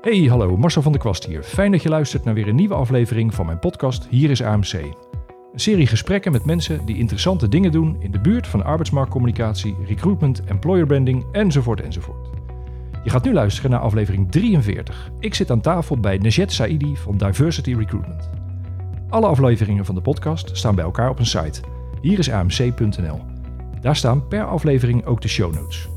Hey, hallo, Marcel van der Kwast hier. Fijn dat je luistert naar weer een nieuwe aflevering van mijn podcast Hier is AMC. Een serie gesprekken met mensen die interessante dingen doen in de buurt van arbeidsmarktcommunicatie, recruitment, employer branding enzovoort enzovoort. Je gaat nu luisteren naar aflevering 43. Ik zit aan tafel bij Najet Saidi van Diversity Recruitment. Alle afleveringen van de podcast staan bij elkaar op een site. Hier is amc.nl. Daar staan per aflevering ook de show notes.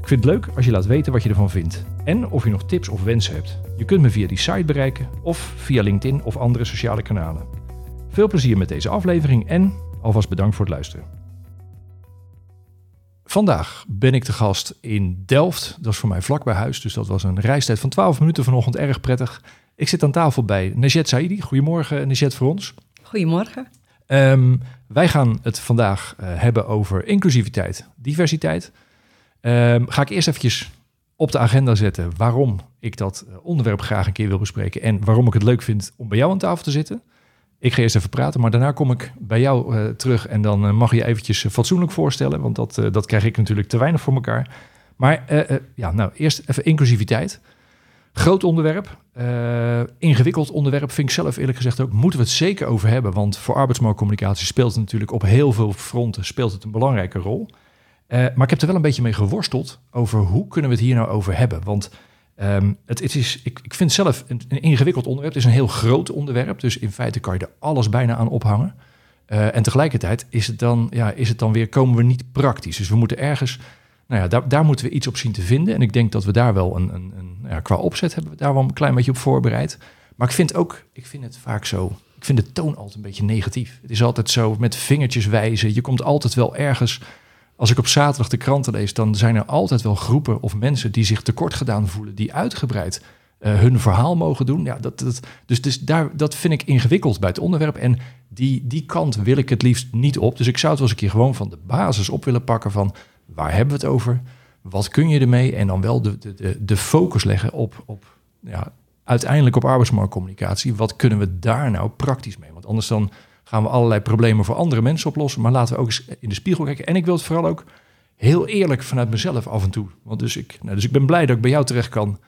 Ik vind het leuk als je laat weten wat je ervan vindt en of je nog tips of wensen hebt. Je kunt me via die site bereiken of via LinkedIn of andere sociale kanalen. Veel plezier met deze aflevering en alvast bedankt voor het luisteren. Vandaag ben ik te gast in Delft. Dat is voor mij vlak bij huis, dus dat was een reistijd van 12 minuten vanochtend erg prettig. Ik zit aan tafel bij Najet Saidi. Goedemorgen, Najet, voor ons. Goedemorgen. Ehm, wij gaan het vandaag uh, hebben over inclusiviteit, diversiteit. Um, ga ik eerst eventjes op de agenda zetten waarom ik dat eh, onderwerp graag een keer wil bespreken en waarom ik het leuk vind om bij jou aan tafel te zitten. Ik ga eerst even praten, maar daarna kom ik bij jou uh, terug en dan uh, mag je eventjes fatsoenlijk voorstellen, want dat, dat krijg ik natuurlijk te weinig voor elkaar. Maar ja, nou, eerst even inclusiviteit. Groot onderwerp, ingewikkeld onderwerp, vind ik zelf eerlijk gezegd ook, moeten we het zeker over hebben, want voor arbeidsmarktcommunicatie speelt het natuurlijk op heel veel fronten speelt het een belangrijke rol. Uh, maar ik heb er wel een beetje mee geworsteld over hoe kunnen we het hier nou over hebben. Want um, het, het, is, ik, ik vind zelf een, ingewikkeld onderwerp. Het is een heel groot onderwerp. Dus in feite kan je er alles bijna aan ophangen. Uh, en tegelijkertijd is het, dan, ja, is het dan weer, komen we niet praktisch. Dus we moeten ergens, nou ja, daar, daar moeten we iets op zien te vinden. En ik denk dat we daar wel een, een, een ja, qua opzet hebben we daar wel een klein beetje op voorbereid. Maar ik vind ook, ik vind het vaak zo, ik vind de toon altijd een beetje negatief. Het is altijd zo met vingertjes wijzen. Je komt altijd wel ergens als ik op zaterdag de kranten lees, dan zijn er altijd wel groepen of mensen die zich tekort gedaan voelen, die uitgebreid uh, hun verhaal mogen doen. Ja, dat, dat, dus, dus daar, dat vind ik ingewikkeld bij het onderwerp. En die, die kant wil ik het liefst niet op. Dus ik zou het wel eens een keer gewoon van de basis op willen pakken van waar hebben we het over? Wat kun je ermee? En dan wel de, de, de focus leggen op, op ja, uiteindelijk op arbeidsmarktcommunicatie. Wat kunnen we daar nou praktisch mee? Want anders dan gaan we allerlei problemen voor andere mensen oplossen. Maar laten we ook eens in de spiegel kijken. En ik wil het vooral ook heel eerlijk vanuit mezelf af en toe. Want dus ik, nou, dus ik ben blij dat ik bij jou terecht kan.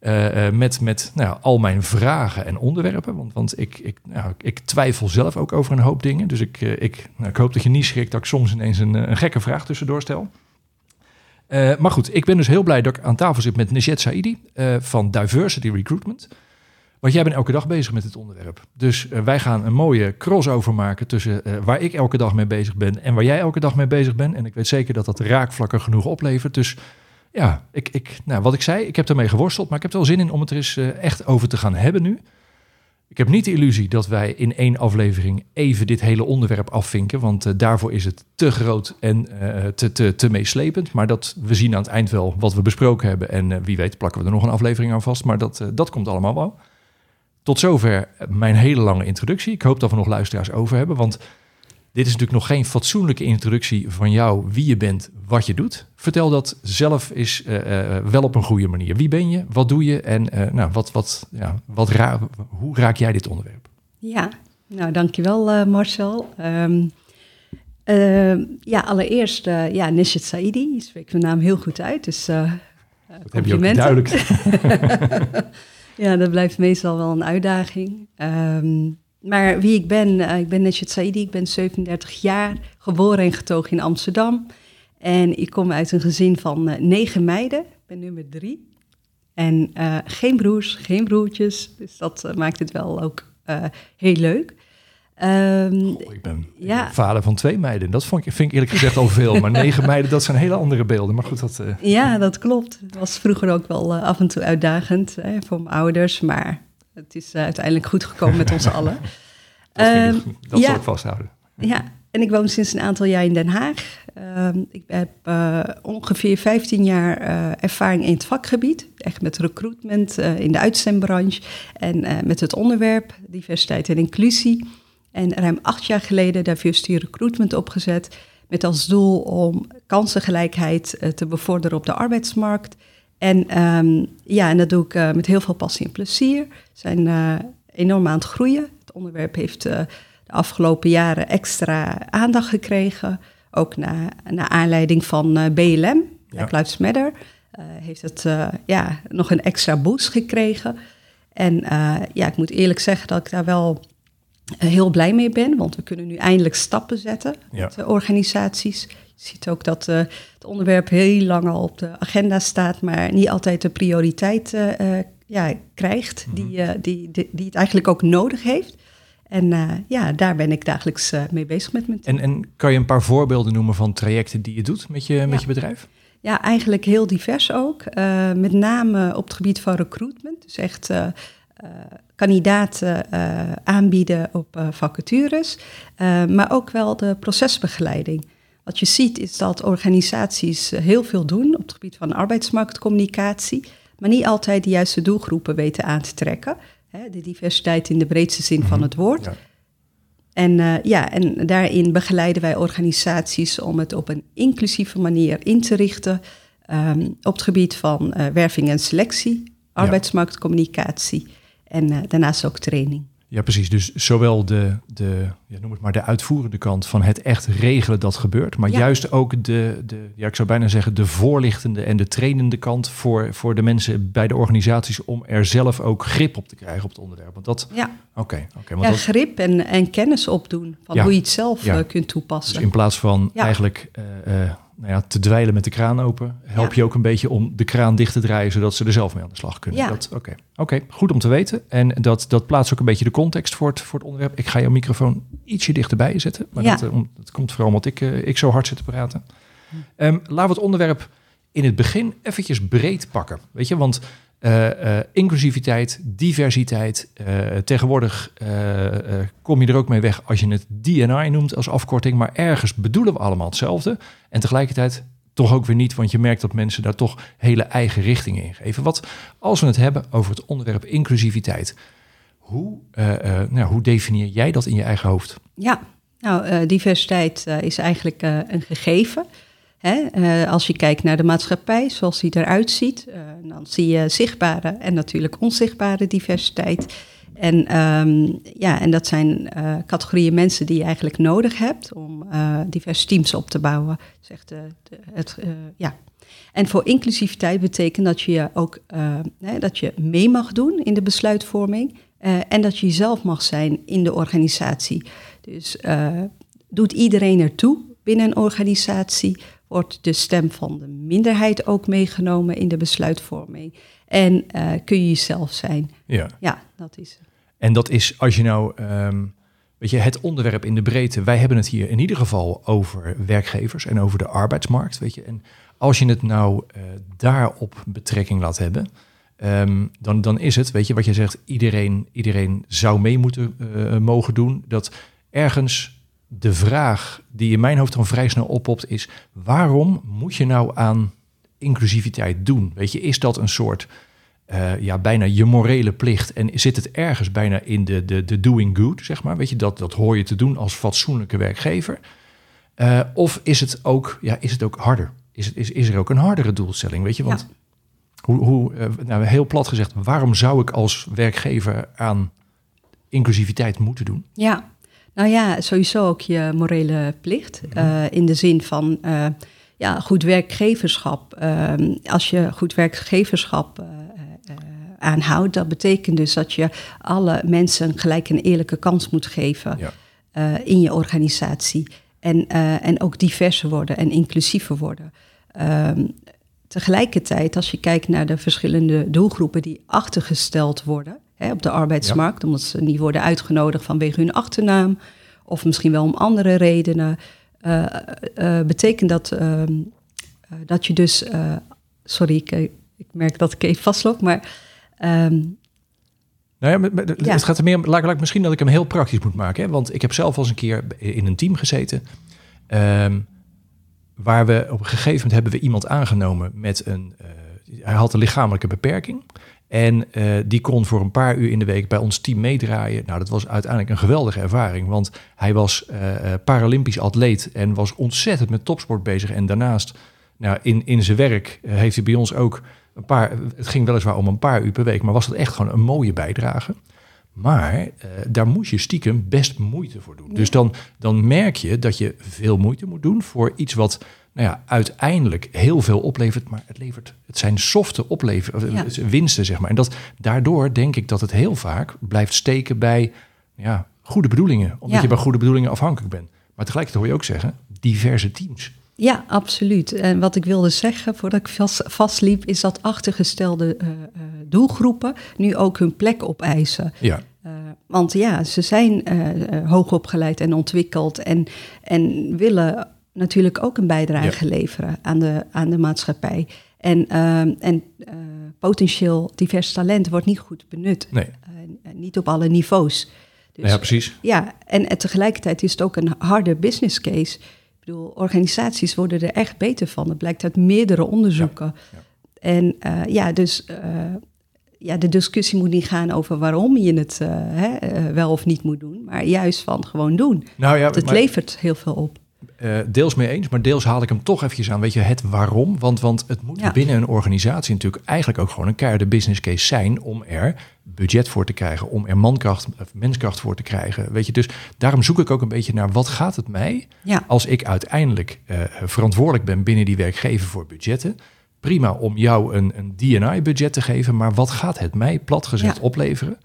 Uh, uh, met met nou, al mijn vragen en onderwerpen. Want, want ik, ik, nou, ik twijfel zelf ook over een hoop dingen. Dus ik, uh, ik, nou, ik hoop dat je niet schrikt dat ik soms ineens een, een gekke vraag tussendoor stel. maar goed, ik ben dus heel blij dat ik aan tafel zit met Nijet Saidi van Diversity Recruitment. Want jij bent elke dag bezig met het onderwerp. Dus uh, wij gaan een mooie crossover maken tussen uh, waar ik elke dag mee bezig ben en waar jij elke dag mee bezig bent. En ik weet zeker dat dat raakvlakken genoeg oplevert. Dus ja, ik, ik, nou, wat ik zei, ik heb ermee geworsteld, maar ik heb er wel zin in om het er eens uh, echt over te gaan hebben nu. Ik heb niet de illusie dat wij in één aflevering even dit hele onderwerp afvinken, want daarvoor is het te groot en te, te, te meeslepend. Maar dat we zien aan het eind wel wat we besproken hebben en wie weet plakken we er nog een aflevering aan vast. Maar dat, dat komt allemaal wel. Tot zover mijn hele lange introductie. Ik hoop dat we nog luisteraars over hebben, want dit is natuurlijk nog geen fatsoenlijke introductie van jou, wie je bent, wat je doet. Vertel dat zelf eens uh, uh, wel op een goede manier. Wie ben je, wat doe je en uh, nou, wat, wat, ja, wat ra hoe raak jij dit onderwerp? Ja, nou dankjewel Marcel. Um, ja, allereerst, ja, Nishat Saidi, spreekt mijn naam heel goed uit, dus dat heb je ook duidelijk. Ja, dat blijft meestal wel een uitdaging. Um, maar wie ik ben, uh, ik ben Nesjet Saidi, ik ben 37 jaar, geboren en getogen in Amsterdam. En ik kom uit een gezin van uh, negen meiden, ik ben nummer drie. En uh, geen broers, geen broertjes, dus dat maakt het wel ook heel leuk. Um, Goh, ik, ben, ja. vader van twee meiden. Dat vond ik, vind ik eerlijk gezegd al veel. Maar negen meiden, dat zijn hele andere beelden. Maar goed, dat... Uh... Ja, dat klopt. Het was vroeger ook wel uh, af en toe uitdagend hè, voor mijn ouders. Maar het is uh, uiteindelijk goed gekomen met ons allen. dat um, ik, dat ja. zal ik vasthouden. Ja, en ik woon sinds een aantal jaar in Den Haag. Um, ik heb ongeveer 15 jaar ervaring in het vakgebied. Echt met recruitment in de uitzendbranche. En met het onderwerp diversiteit en inclusie. En ruim acht jaar geleden Diversity Recruitment opgezet. Met als doel om kansengelijkheid uh, te bevorderen op de arbeidsmarkt. En, um, ja, en dat doe ik uh, met heel veel passie en plezier. We zijn uh, enorm aan het groeien. Het onderwerp heeft de afgelopen jaren extra aandacht gekregen. Ook naar, naar aanleiding van BLM, Black ja. Lives Matter. heeft het ja, nog een extra boost gekregen. En ja, ik moet eerlijk zeggen dat ik daar wel heel blij mee ben, want we kunnen nu eindelijk stappen zetten met de organisaties. Je ziet ook dat het onderwerp heel lang al op de agenda staat, maar niet altijd de prioriteit ja, krijgt die, mhm. die, die, die het eigenlijk ook nodig heeft. En ja, daar ben ik dagelijks mee bezig met mijn En, en kan je een paar voorbeelden noemen van trajecten die je doet met je, met je bedrijf? Ja, eigenlijk heel divers ook. Met name op het gebied van recruitment. Dus echt kandidaten aanbieden op vacatures. maar ook wel de procesbegeleiding. Wat je ziet is dat organisaties heel veel doen op het gebied van arbeidsmarktcommunicatie. Maar niet altijd de juiste doelgroepen weten aan te trekken. Hè, de diversiteit in de breedste zin van mhm. het woord. Ja. En, uh, ja, en daarin begeleiden wij organisaties om het op een inclusieve manier in te richten. Um, op het gebied van uh, werving en selectie, arbeidsmarktcommunicatie en uh, daarnaast ook training. Ja, precies. Dus zowel de, de ja, noem het maar, de uitvoerende kant van het echt regelen dat gebeurt, maar juist ook de, de, ja, ik zou bijna zeggen, de voorlichtende en de trainende kant voor, voor de mensen bij de organisaties om er zelf ook grip op te krijgen op het onderwerp. Want dat, ja, oké, oké. ja, grip en, en kennis opdoen van hoe je het zelf uh, kunt toepassen. Dus in plaats van eigenlijk uh, uh, nou ja, te dweilen met de kraan open, help je ook een beetje om de kraan dicht te draaien, zodat ze er zelf mee aan de slag kunnen. Ja. Oké, oké, goed om te weten. En dat, dat plaatst ook een beetje de context voor het, voor het onderwerp. Ik ga jouw microfoon ietsje dichterbij zetten, maar dat, eh, dat, komt vooral omdat ik, uh, ik zo hard zit te praten. Um, laten we het onderwerp in het begin eventjes breed pakken. Weet je, want uh, inclusiviteit, diversiteit. Uh, tegenwoordig kom je er ook mee weg als je het DNI noemt als afkorting. Maar ergens bedoelen we allemaal hetzelfde. En tegelijkertijd toch ook weer niet, want je merkt dat mensen daar toch hele eigen richtingen in geven. Wat als we het hebben over het onderwerp inclusiviteit, hoe, nou, hoe definieer jij dat in je eigen hoofd? Ja, nou, diversiteit is eigenlijk een gegeven. Uh, als je kijkt naar de maatschappij, zoals die eruit ziet, uh, dan zie je zichtbare en natuurlijk onzichtbare diversiteit. En, um, ja, en dat zijn uh, categorieën mensen die je eigenlijk nodig hebt om diverse teams op te bouwen. Zegt de, het, ja. En voor inclusiviteit betekent dat je ook dat je mee mag doen in de besluitvorming en dat je jezelf mag zijn in de organisatie. Dus doet iedereen ertoe binnen een organisatie? Wordt de stem van de minderheid ook meegenomen in de besluitvorming. En uh, kun je jezelf zijn. Ja. ja, dat is En dat is als je nou, um, weet je, het onderwerp in de breedte. Wij hebben het hier in ieder geval over werkgevers en over de arbeidsmarkt, weet je. En als je het nou uh, daarop betrekking laat hebben, um, dan, dan is het, weet je, wat je zegt, iedereen, iedereen zou mee moeten uh, mogen doen. Dat ergens de vraag die in mijn hoofd dan vrij snel oppopt is: waarom moet je nou aan inclusiviteit doen? Weet je, is dat een soort uh, ja, bijna je morele plicht en zit het ergens bijna in de, de, de doing good, zeg maar? Weet je, dat, dat hoor je te doen als fatsoenlijke werkgever. Uh, of is het ook, ja, is het ook harder? Is, het, is, is er ook een hardere doelstelling? Weet je, want hoe, hoe uh, nou, heel plat gezegd, waarom zou ik als werkgever aan inclusiviteit moeten doen? Ja, nou ja, sowieso ook je morele plicht. Mhm. Eh, in de zin van uh, ja, goed werkgeverschap. Uh, als je goed werkgeverschap uh, aanhoudt, dat betekent dus dat je alle mensen gelijk een eerlijke kans moet geven ja. in je organisatie. En, en ook diverser worden en inclusiever worden. Ehm, tegelijkertijd, als je kijkt naar de verschillende doelgroepen die achtergesteld worden, hè, op de arbeidsmarkt, omdat ze niet worden uitgenodigd vanwege hun achternaam of misschien wel om andere redenen. Uh, uh, betekent dat, uh, dat je dus. sorry, ik, ik, merk dat ik even vastloop, maar. Um, nou ja, ja, het gaat er meer. Laat, laat misschien dat ik hem heel praktisch moet maken. Hè? Want ik heb zelf al eens een keer in een team gezeten. Um, waar we op een gegeven moment hebben we iemand aangenomen met een. hij had een lichamelijke beperking. En uh, die kon voor een paar uur in de week bij ons team meedraaien. Nou, dat was uiteindelijk een geweldige ervaring. Want hij was uh, Paralympisch atleet en was ontzettend met topsport bezig. En daarnaast, nou, in, in zijn werk heeft hij bij ons ook een paar... Het ging weliswaar om een paar uur per week, maar was dat echt gewoon een mooie bijdrage. Maar daar moest je stiekem best moeite voor doen. Dus dan, dan merk je dat je veel moeite moet doen voor iets wat nou ja, uiteindelijk heel veel oplevert, maar het levert, het zijn softe oplever, Ja. winsten, zeg maar. En dat, daardoor denk ik dat het heel vaak blijft steken bij ja, goede bedoelingen, omdat Ja. je bij goede bedoelingen afhankelijk bent. Maar tegelijkertijd hoor je ook zeggen, diverse teams. Ja, absoluut. En wat ik wilde zeggen voordat ik vast, vastliep, is dat achtergestelde eh, eh, doelgroepen nu ook hun plek opeisen. Ja, Eh, want ja, ze zijn eh, hoogopgeleid en ontwikkeld en, en willen natuurlijk ook een bijdrage leveren aan de, aan de maatschappij. En, ehm, en eh, potentieel divers talent wordt niet goed benut. nee, Eh, niet op alle niveaus. Dus, ja, precies. ja, en, en tegelijkertijd is het ook een harde business case. Ik bedoel, organisaties worden er echt beter van. Dat blijkt uit meerdere onderzoeken. Ja, En eh, ja, dus ja, de discussie moet niet gaan over waarom je het hè, wel of niet moet doen. Maar juist van gewoon doen. Nou ja, Want het maar- levert heel veel op. Eh, deels mee eens, maar deels haal ik hem toch eventjes aan. Weet je, het waarom? Want, want het moet Ja. binnen een organisatie natuurlijk eigenlijk ook gewoon een keiharde business case zijn om er budget voor te krijgen, om er mankracht of menskracht voor te krijgen. Weet je, dus daarom zoek ik ook een beetje naar wat gaat het mij Ja, als ik uiteindelijk eh, verantwoordelijk ben binnen die werkgever voor budgetten. Prima om jou een, een D&I-budget te geven, maar wat gaat het mij plat gezegd Ja. opleveren?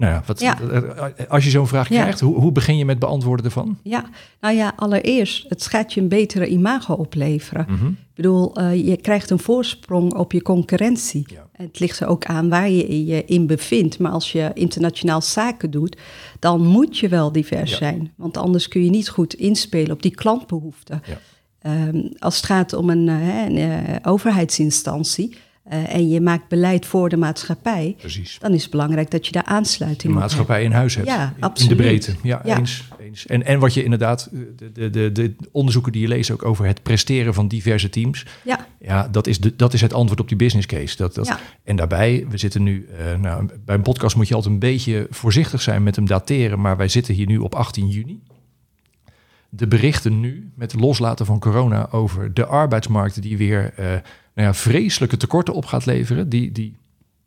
Nou ja, wat, Ja. eh, als je zo'n vraag Ja. krijgt, hoe, hoe begin je met beantwoorden ervan? ja, nou ja, allereerst, het gaat je een betere imago opleveren. Mhm. Ik bedoel, eh, je krijgt een voorsprong op je concurrentie. Ja. Het ligt er ook aan waar je je in bevindt. Maar als je internationaal zaken doet, dan moet je wel divers zijn. Want anders kun je niet goed inspelen op die klantbehoeften. Ja. Ehm, als het gaat om een, eh, een overheidsinstantie eh, en je maakt beleid voor de maatschappij, Precies. dan is het belangrijk dat je daar aansluiting hebt. maatschappij in huis hebt. Ja, in- in, absoluut. de breedte. Ja, Ja. Eens, eens. En, en wat je inderdaad, eh, de, de, de, de onderzoeken die je leest ook over het presteren van diverse teams. Ja, Ja, dat is, de, dat is het antwoord op die business case. Dat, dat, Ja. En daarbij, we zitten nu, eh, nou, bij een podcast moet je altijd een beetje voorzichtig zijn met hem dateren, maar wij zitten hier nu op 18 juni. De berichten nu, met het loslaten van corona, over de arbeidsmarkt die weer nou ja, vreselijke tekorten op gaat leveren, die, die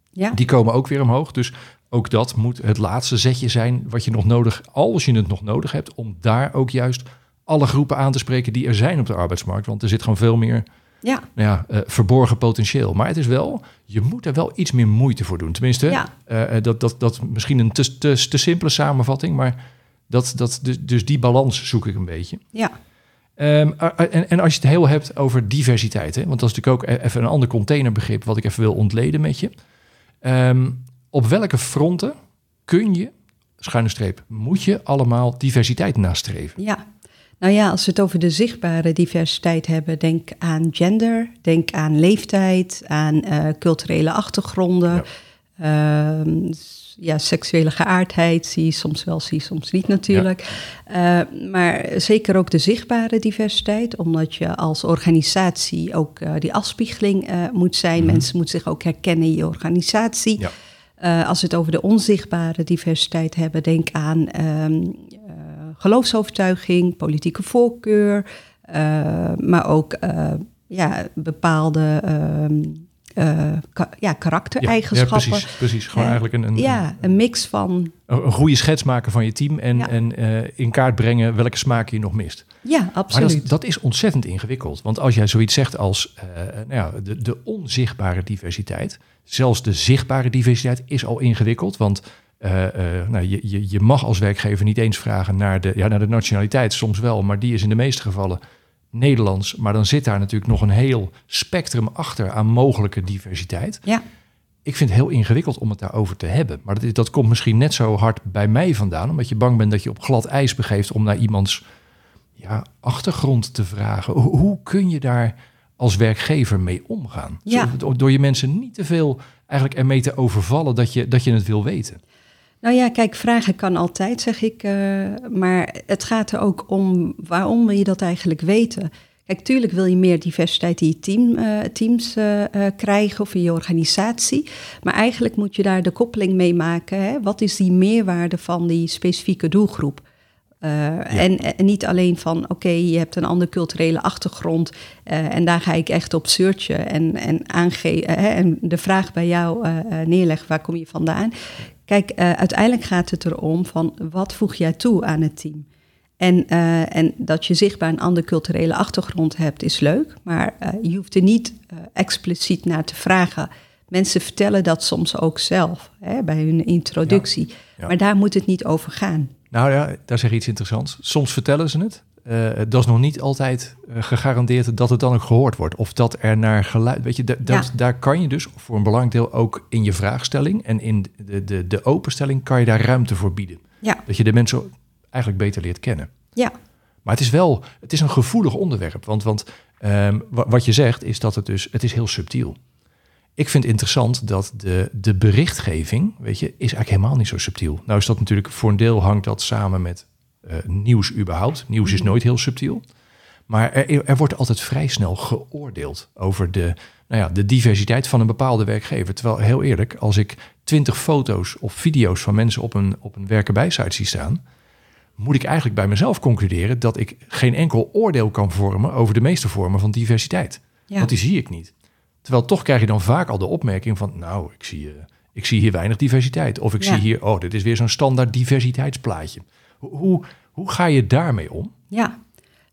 ja. die komen ook weer omhoog. Dus ook dat moet het laatste zetje zijn wat je nog nodig, als je het nog nodig hebt, om daar ook juist alle groepen aan te spreken die er zijn op de arbeidsmarkt. Want er zit gewoon veel meer ja. nou ja, eh, verborgen potentieel. Maar het is wel, je moet er wel iets meer moeite voor doen. Tenminste, Ja. eh, eh, dat, dat, dat misschien een te, te, te simpele samenvatting, maar dat, dat, dus, dus die balans zoek ik een beetje. ja. Ehm, eh, en, en als je het heel hebt over diversiteit, hè, want dat is natuurlijk ook e- even een ander containerbegrip wat ik even wil ontleden met je. Ehm, op welke fronten kun je, schuine streep, moet je allemaal diversiteit nastreven? Ja, nou ja, als we het over de zichtbare diversiteit hebben, denk aan gender, denk aan leeftijd, aan eh, culturele achtergronden, s- ja, seksuele geaardheid, zie je soms wel, zie je soms niet natuurlijk. Eh, maar zeker ook de zichtbare diversiteit, omdat je als organisatie ook eh, die afspiegeling eh, moet zijn. Mensen moeten zich ook herkennen in je organisatie. Ja. Eh, als we het over de onzichtbare diversiteit hebben, denk aan ehm, eh, geloofsovertuiging, politieke voorkeur, maar ook ja, bepaalde ehm, eh, ka- ja, karaktereigenschappen. Ja, precies, precies. Gewoon eigenlijk een, een, Ja, een mix van. een, goede schets maken van je team en, Ja. en eh, in kaart brengen welke smaken je nog mist. Ja, Maar absoluut. dat, is- dat is ontzettend ingewikkeld. Want als jij zoiets zegt als eh, nou ja, de, de onzichtbare diversiteit, zelfs de zichtbare diversiteit is al ingewikkeld. Want nou, je, je, je mag als werkgever niet eens vragen naar de, ja, naar de nationaliteit, soms wel, maar die is in de meeste gevallen Nederlands. Maar dan zit daar natuurlijk nog een heel spectrum achter aan mogelijke diversiteit. Ja, Ik vind het heel ingewikkeld om het daarover te hebben. Maar dat, dat komt misschien net zo hard bij mij vandaan, omdat je bang bent dat je op glad ijs begeeft om naar iemands ja, achtergrond te vragen. Hoe, hoe kun je daar als werkgever mee omgaan? Ja. Zo- Door je mensen niet te veel eigenlijk ermee te overvallen dat je, dat je het wil weten. Nou ja, kijk, vragen kan altijd, zeg ik. eh, maar het gaat er ook om waarom wil je dat eigenlijk weten? Kijk, tuurlijk wil je meer diversiteit in je team, eh, teams eh, krijgen of in je organisatie. Maar eigenlijk moet je daar de koppeling mee maken. Hè? Wat is die meerwaarde van die specifieke doelgroep? En, en niet alleen van, oké, je hebt een andere culturele achtergrond en daar ga ik echt op searchen en, en, aange- hè, en de vraag bij jou neerleggen, waar kom je vandaan? Kijk, eh, uiteindelijk gaat het erom van, wat voeg jij toe aan het team? En, uh, en dat je zichtbaar een andere culturele achtergrond hebt, is leuk. Maar uh, je hoeft er niet expliciet naar te vragen. Mensen vertellen dat soms ook zelf hè, bij hun introductie. Ja, ja. Maar daar moet het niet over gaan. Nou ja, daar zeg je iets interessants. Soms vertellen ze het. Dat is nog niet altijd gegarandeerd dat het dan ook gehoord wordt. Of dat er naar geluid. Weet je, dat, ja. daar kan je dus voor een belangrijk deel ook in je vraagstelling en in de, de, de openstelling kan je daar ruimte voor bieden. Ja. Dat je de mensen eigenlijk beter leert kennen. Ja. Maar het is wel, het is een gevoelig onderwerp. Want, want um, wat je zegt is dat het dus, het is heel subtiel. Ik vind interessant dat de, de berichtgeving, weet je, is eigenlijk helemaal niet zo subtiel. Nou is dat natuurlijk, voor een deel hangt dat samen met uh, nieuws überhaupt. Nieuws is nooit heel subtiel. Maar er, er, wordt altijd vrij snel geoordeeld over de, nou ja, de diversiteit van een bepaalde werkgever. Terwijl, heel eerlijk, als ik twintig foto's of video's van mensen op een, op een werkenbijsite zie staan, moet ik eigenlijk bij mezelf concluderen dat ik geen enkel oordeel kan vormen over de meeste vormen van diversiteit. Ja. Want die zie ik niet. Terwijl toch krijg je dan vaak al de opmerking van, nou, ik zie, uh, ik zie hier weinig diversiteit. Of ik Ja. zie hier, oh, dit is weer zo'n standaard diversiteitsplaatje. Hoe, hoe, ga je daarmee om? Ja.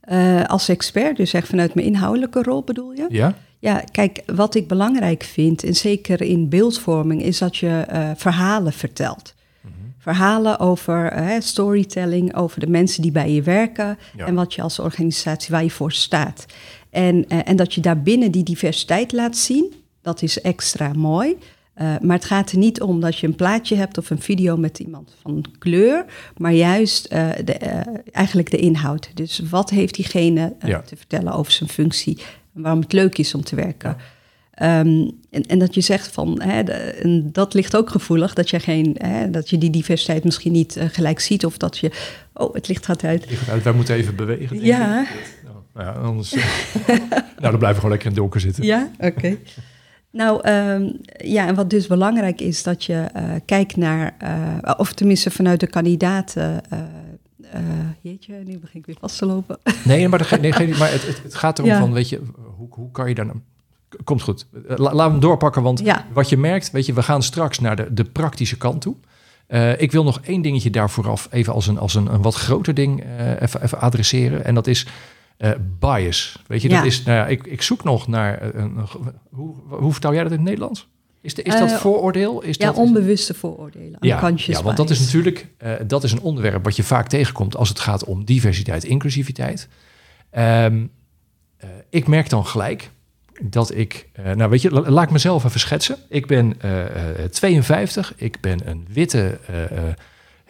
Uh, als expert, dus echt vanuit mijn inhoudelijke rol bedoel je? Ja? Ja, kijk, wat ik belangrijk vind, en zeker in beeldvorming, is dat je uh, verhalen vertelt. Mhm. Verhalen over uh, storytelling, over de mensen die bij je werken Ja. en wat je als organisatie waar je voor staat. En, en dat je daarbinnen die diversiteit laat zien, dat is extra mooi. Uh, maar het gaat er niet om dat je een plaatje hebt of een video met iemand van kleur, maar juist uh, de, uh, eigenlijk de inhoud. Dus wat heeft diegene Ja. te vertellen over zijn functie en waarom het leuk is om te werken. Um, en, en, dat je zegt van, hè, de, en dat ligt ook gevoelig, dat je, geen, hè, dat je die diversiteit misschien niet gelijk ziet. Of dat je, oh, het licht gaat uit. Ligt uit, wij moeten even bewegen. Ja. Nou, ja, anders. eh, nou, dan blijven we gewoon lekker in het donker zitten. Ja, oké. Okay. Nou, um, ja, en wat dus belangrijk is, dat je uh, kijkt naar, uh, of tenminste vanuit de kandidaten. Uh, jeetje, nu begin ik weer vast te lopen. Nee, maar, de, nee, maar het, het, het, gaat erom ja. van, weet je, hoe, hoe kan je daar nou... Komt goed. La, laten we hem doorpakken, want ja. wat je merkt, weet je, we gaan straks naar de, de praktische kant toe. Uh, ik wil nog één dingetje daar vooraf even als een, als een, een wat groter ding uh, even, even adresseren. En dat is uh, bias. Weet je, ja. dat is, nou ja, ik, ik zoek nog naar, een, een, hoe, hoe vertaal jij dat in het Nederlands? Is, de, is dat vooroordeel? Is ja, dat, onbewuste vooroordelen. Ja, ja, want dat is natuurlijk uh, dat is een onderwerp wat je vaak tegenkomt als het gaat om diversiteit, inclusiviteit. Um, uh, ik merk dan gelijk dat ik, nou weet je, la, laat ik mezelf even schetsen. Ik ben 52, ik ben een witte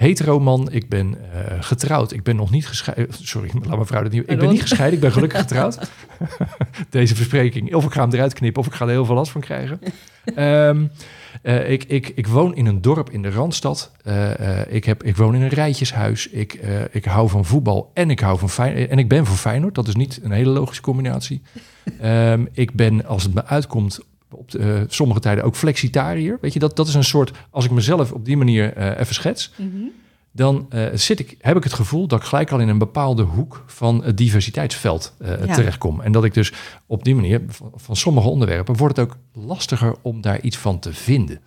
hetero man, ik ben getrouwd, ik ben nog niet gescheiden. Sorry, laat mijn vrouw dat niet. Ik ben niet gescheiden, ik ben gelukkig getrouwd. Deze verspreking, of ik ga hem eruit knippen of ik ga er heel veel last van krijgen. Um, uh, ik, ik, ik, woon in een dorp in de Randstad. Uh, ik, heb, ik woon in een rijtjeshuis. Ik, ik hou van voetbal en ik hou van Feyenoord. En ik ben voor Feyenoord. Dat is niet een hele logische combinatie. um, ik ben, als het me uitkomt, op de, sommige tijden ook flexitariër. Weet je, dat, dat is een soort... Als ik mezelf op die manier even schets... Mhm. Mm -hmm. dan zit ik, heb ik het gevoel dat ik gelijk al in een bepaalde hoek van het diversiteitsveld ja. terechtkom. En dat ik dus op die manier, van, van sommige onderwerpen, wordt het ook lastiger om daar iets van te vinden.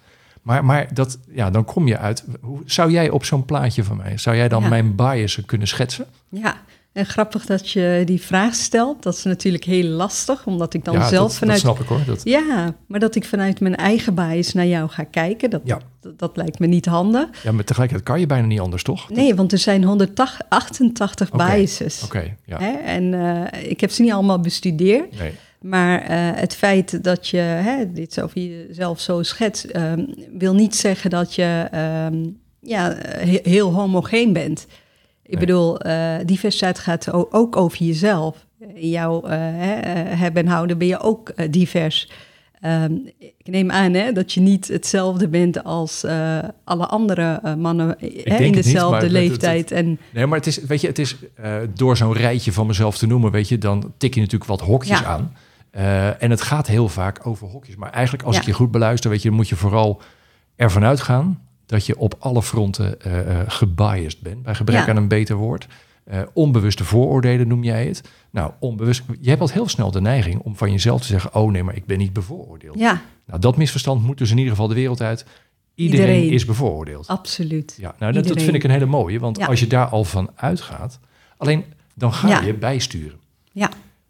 Maar, maar dat, ja, dan kom je uit. Hoe, zou jij op zo'n plaatje van mij, zou jij dan Ja. mijn biasen kunnen schetsen? Ja, en grappig dat je die vraag stelt. Dat is natuurlijk heel lastig, omdat ik dan ja, zelf dat, vanuit... Dat snap ik hoor. Dat... Ja, maar dat ik vanuit mijn eigen bias naar jou ga kijken, dat, Ja. dat, dat lijkt me niet handig. Ja, maar tegelijkertijd kan je bijna niet anders, toch? Nee, want er zijn 188 Oké, biases. Oké, ja. Hè? En eh, ik heb ze niet allemaal bestudeerd. Nee. Maar eh, het feit dat je hè, dit over jezelf zo schetst, ehm, wil niet zeggen dat je ehm, ja, he- heel homogeen bent. Ik bedoel, eh, diversiteit gaat ook over jezelf. In jouw eh, hè, eh, hebben en houden ben je ook eh, divers. Ehm, ik neem aan hè, dat je niet hetzelfde bent als eh, alle andere eh, mannen hè, in niet, dezelfde maar het- het- leeftijd. En Nee, maar het is, weet je, het is uh, door zo'n rijtje van mezelf te noemen, weet je, dan tik je natuurlijk wat hokjes Ja. aan. Uh, en het gaat heel vaak over hokjes. Maar eigenlijk, als Ja. ik je goed beluister, weet je, dan moet je vooral ervan uitgaan dat je op alle fronten uh, gebiased bent. Bij gebrek Ja. aan een beter woord. Uh, onbewuste vooroordelen noem jij het. Nou, onbewust. Je hebt al heel snel de neiging om van jezelf te zeggen: Oh nee, maar ik ben niet bevooroordeeld. ja, Nou, dat misverstand moet dus in ieder geval de wereld uit. Iedereen, Iedereen. is bevooroordeeld. absoluut. Ja, nou, dat, dat vind ik een hele mooie. Want Ja. als je daar al van uitgaat, Alleen dan ga Ja. je bijsturen. Ja.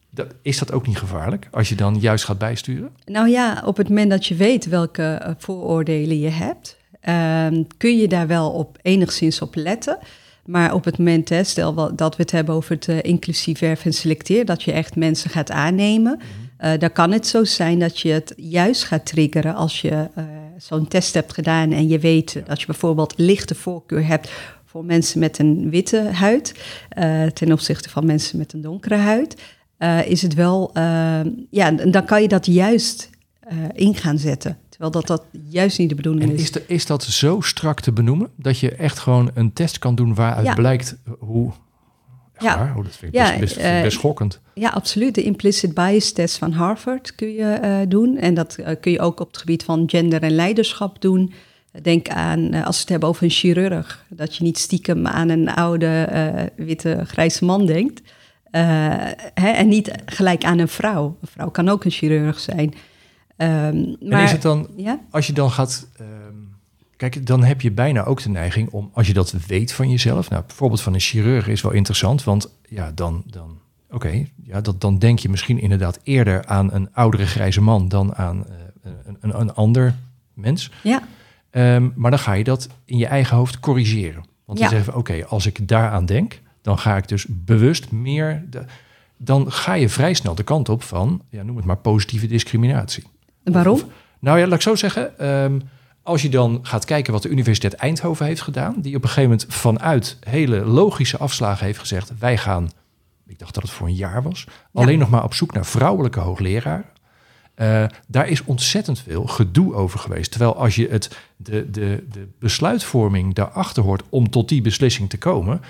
Dat, is dat ook niet gevaarlijk als je dan juist gaat bijsturen? Nou ja, op het moment dat je weet welke eh, vooroordelen je hebt, ehm, kun je daar wel op enigszins op letten. Maar op het moment, hè, stel wel dat we het hebben over het eh, inclusief werven en selecteren, dat je echt mensen gaat aannemen, eh, dan kan het zo zijn dat je het juist gaat triggeren als je eh, zo'n test hebt gedaan en je weet dat je bijvoorbeeld lichte voorkeur hebt voor mensen met een witte huid ten opzichte van mensen met een donkere huid. is het wel, eh, ja, dan kan je dat juist in gaan zetten. Terwijl dat, dat juist niet de bedoeling En is. is, de, is dat zo strak te benoemen dat je echt gewoon een test kan doen waaruit Ja. blijkt hoe. Ja. waar? Oh, dat vind ik Ja, best, best, vind ik eh, best schokkend. Ja, absoluut. De implicit bias test van Harvard kun je eh, doen. En dat eh, kun je ook op het gebied van gender en leiderschap doen. Denk aan, als we het hebben over een chirurg, dat je niet stiekem aan een oude, witte, grijze man denkt. Hè, en niet gelijk aan een vrouw. Een vrouw kan ook een chirurg zijn. Ehm, maar, en is het dan, ja? als je dan gaat. ehm, kijk, dan heb je bijna ook de neiging om, als je dat weet van jezelf. Nou, bijvoorbeeld van een chirurg is wel interessant, want ja, dan. dan Oké, ja, dat, dan denk je misschien inderdaad eerder aan een oudere grijze man dan aan eh, een, een, een ander mens. Ja, Ehm, maar dan ga je dat in je eigen hoofd corrigeren. Want dan Ja. zeggen we, oké, als ik daaraan denk, dan ga ik dus bewust meer... De, dan ga je vrij snel de kant op van, ja, noem het maar positieve discriminatie. Waarom? Of- nou ja, laat ik zo zeggen. ehm, als je dan gaat kijken wat de Universiteit Eindhoven heeft gedaan, die op een gegeven moment vanuit hele logische afslagen heeft gezegd: wij gaan, ik dacht dat het voor een jaar was, alleen nog maar op zoek naar vrouwelijke hoogleraren. Eh, daar is ontzettend veel gedoe over geweest. Terwijl als je het, de, de, de besluitvorming daarachter hoort om tot die beslissing te komen,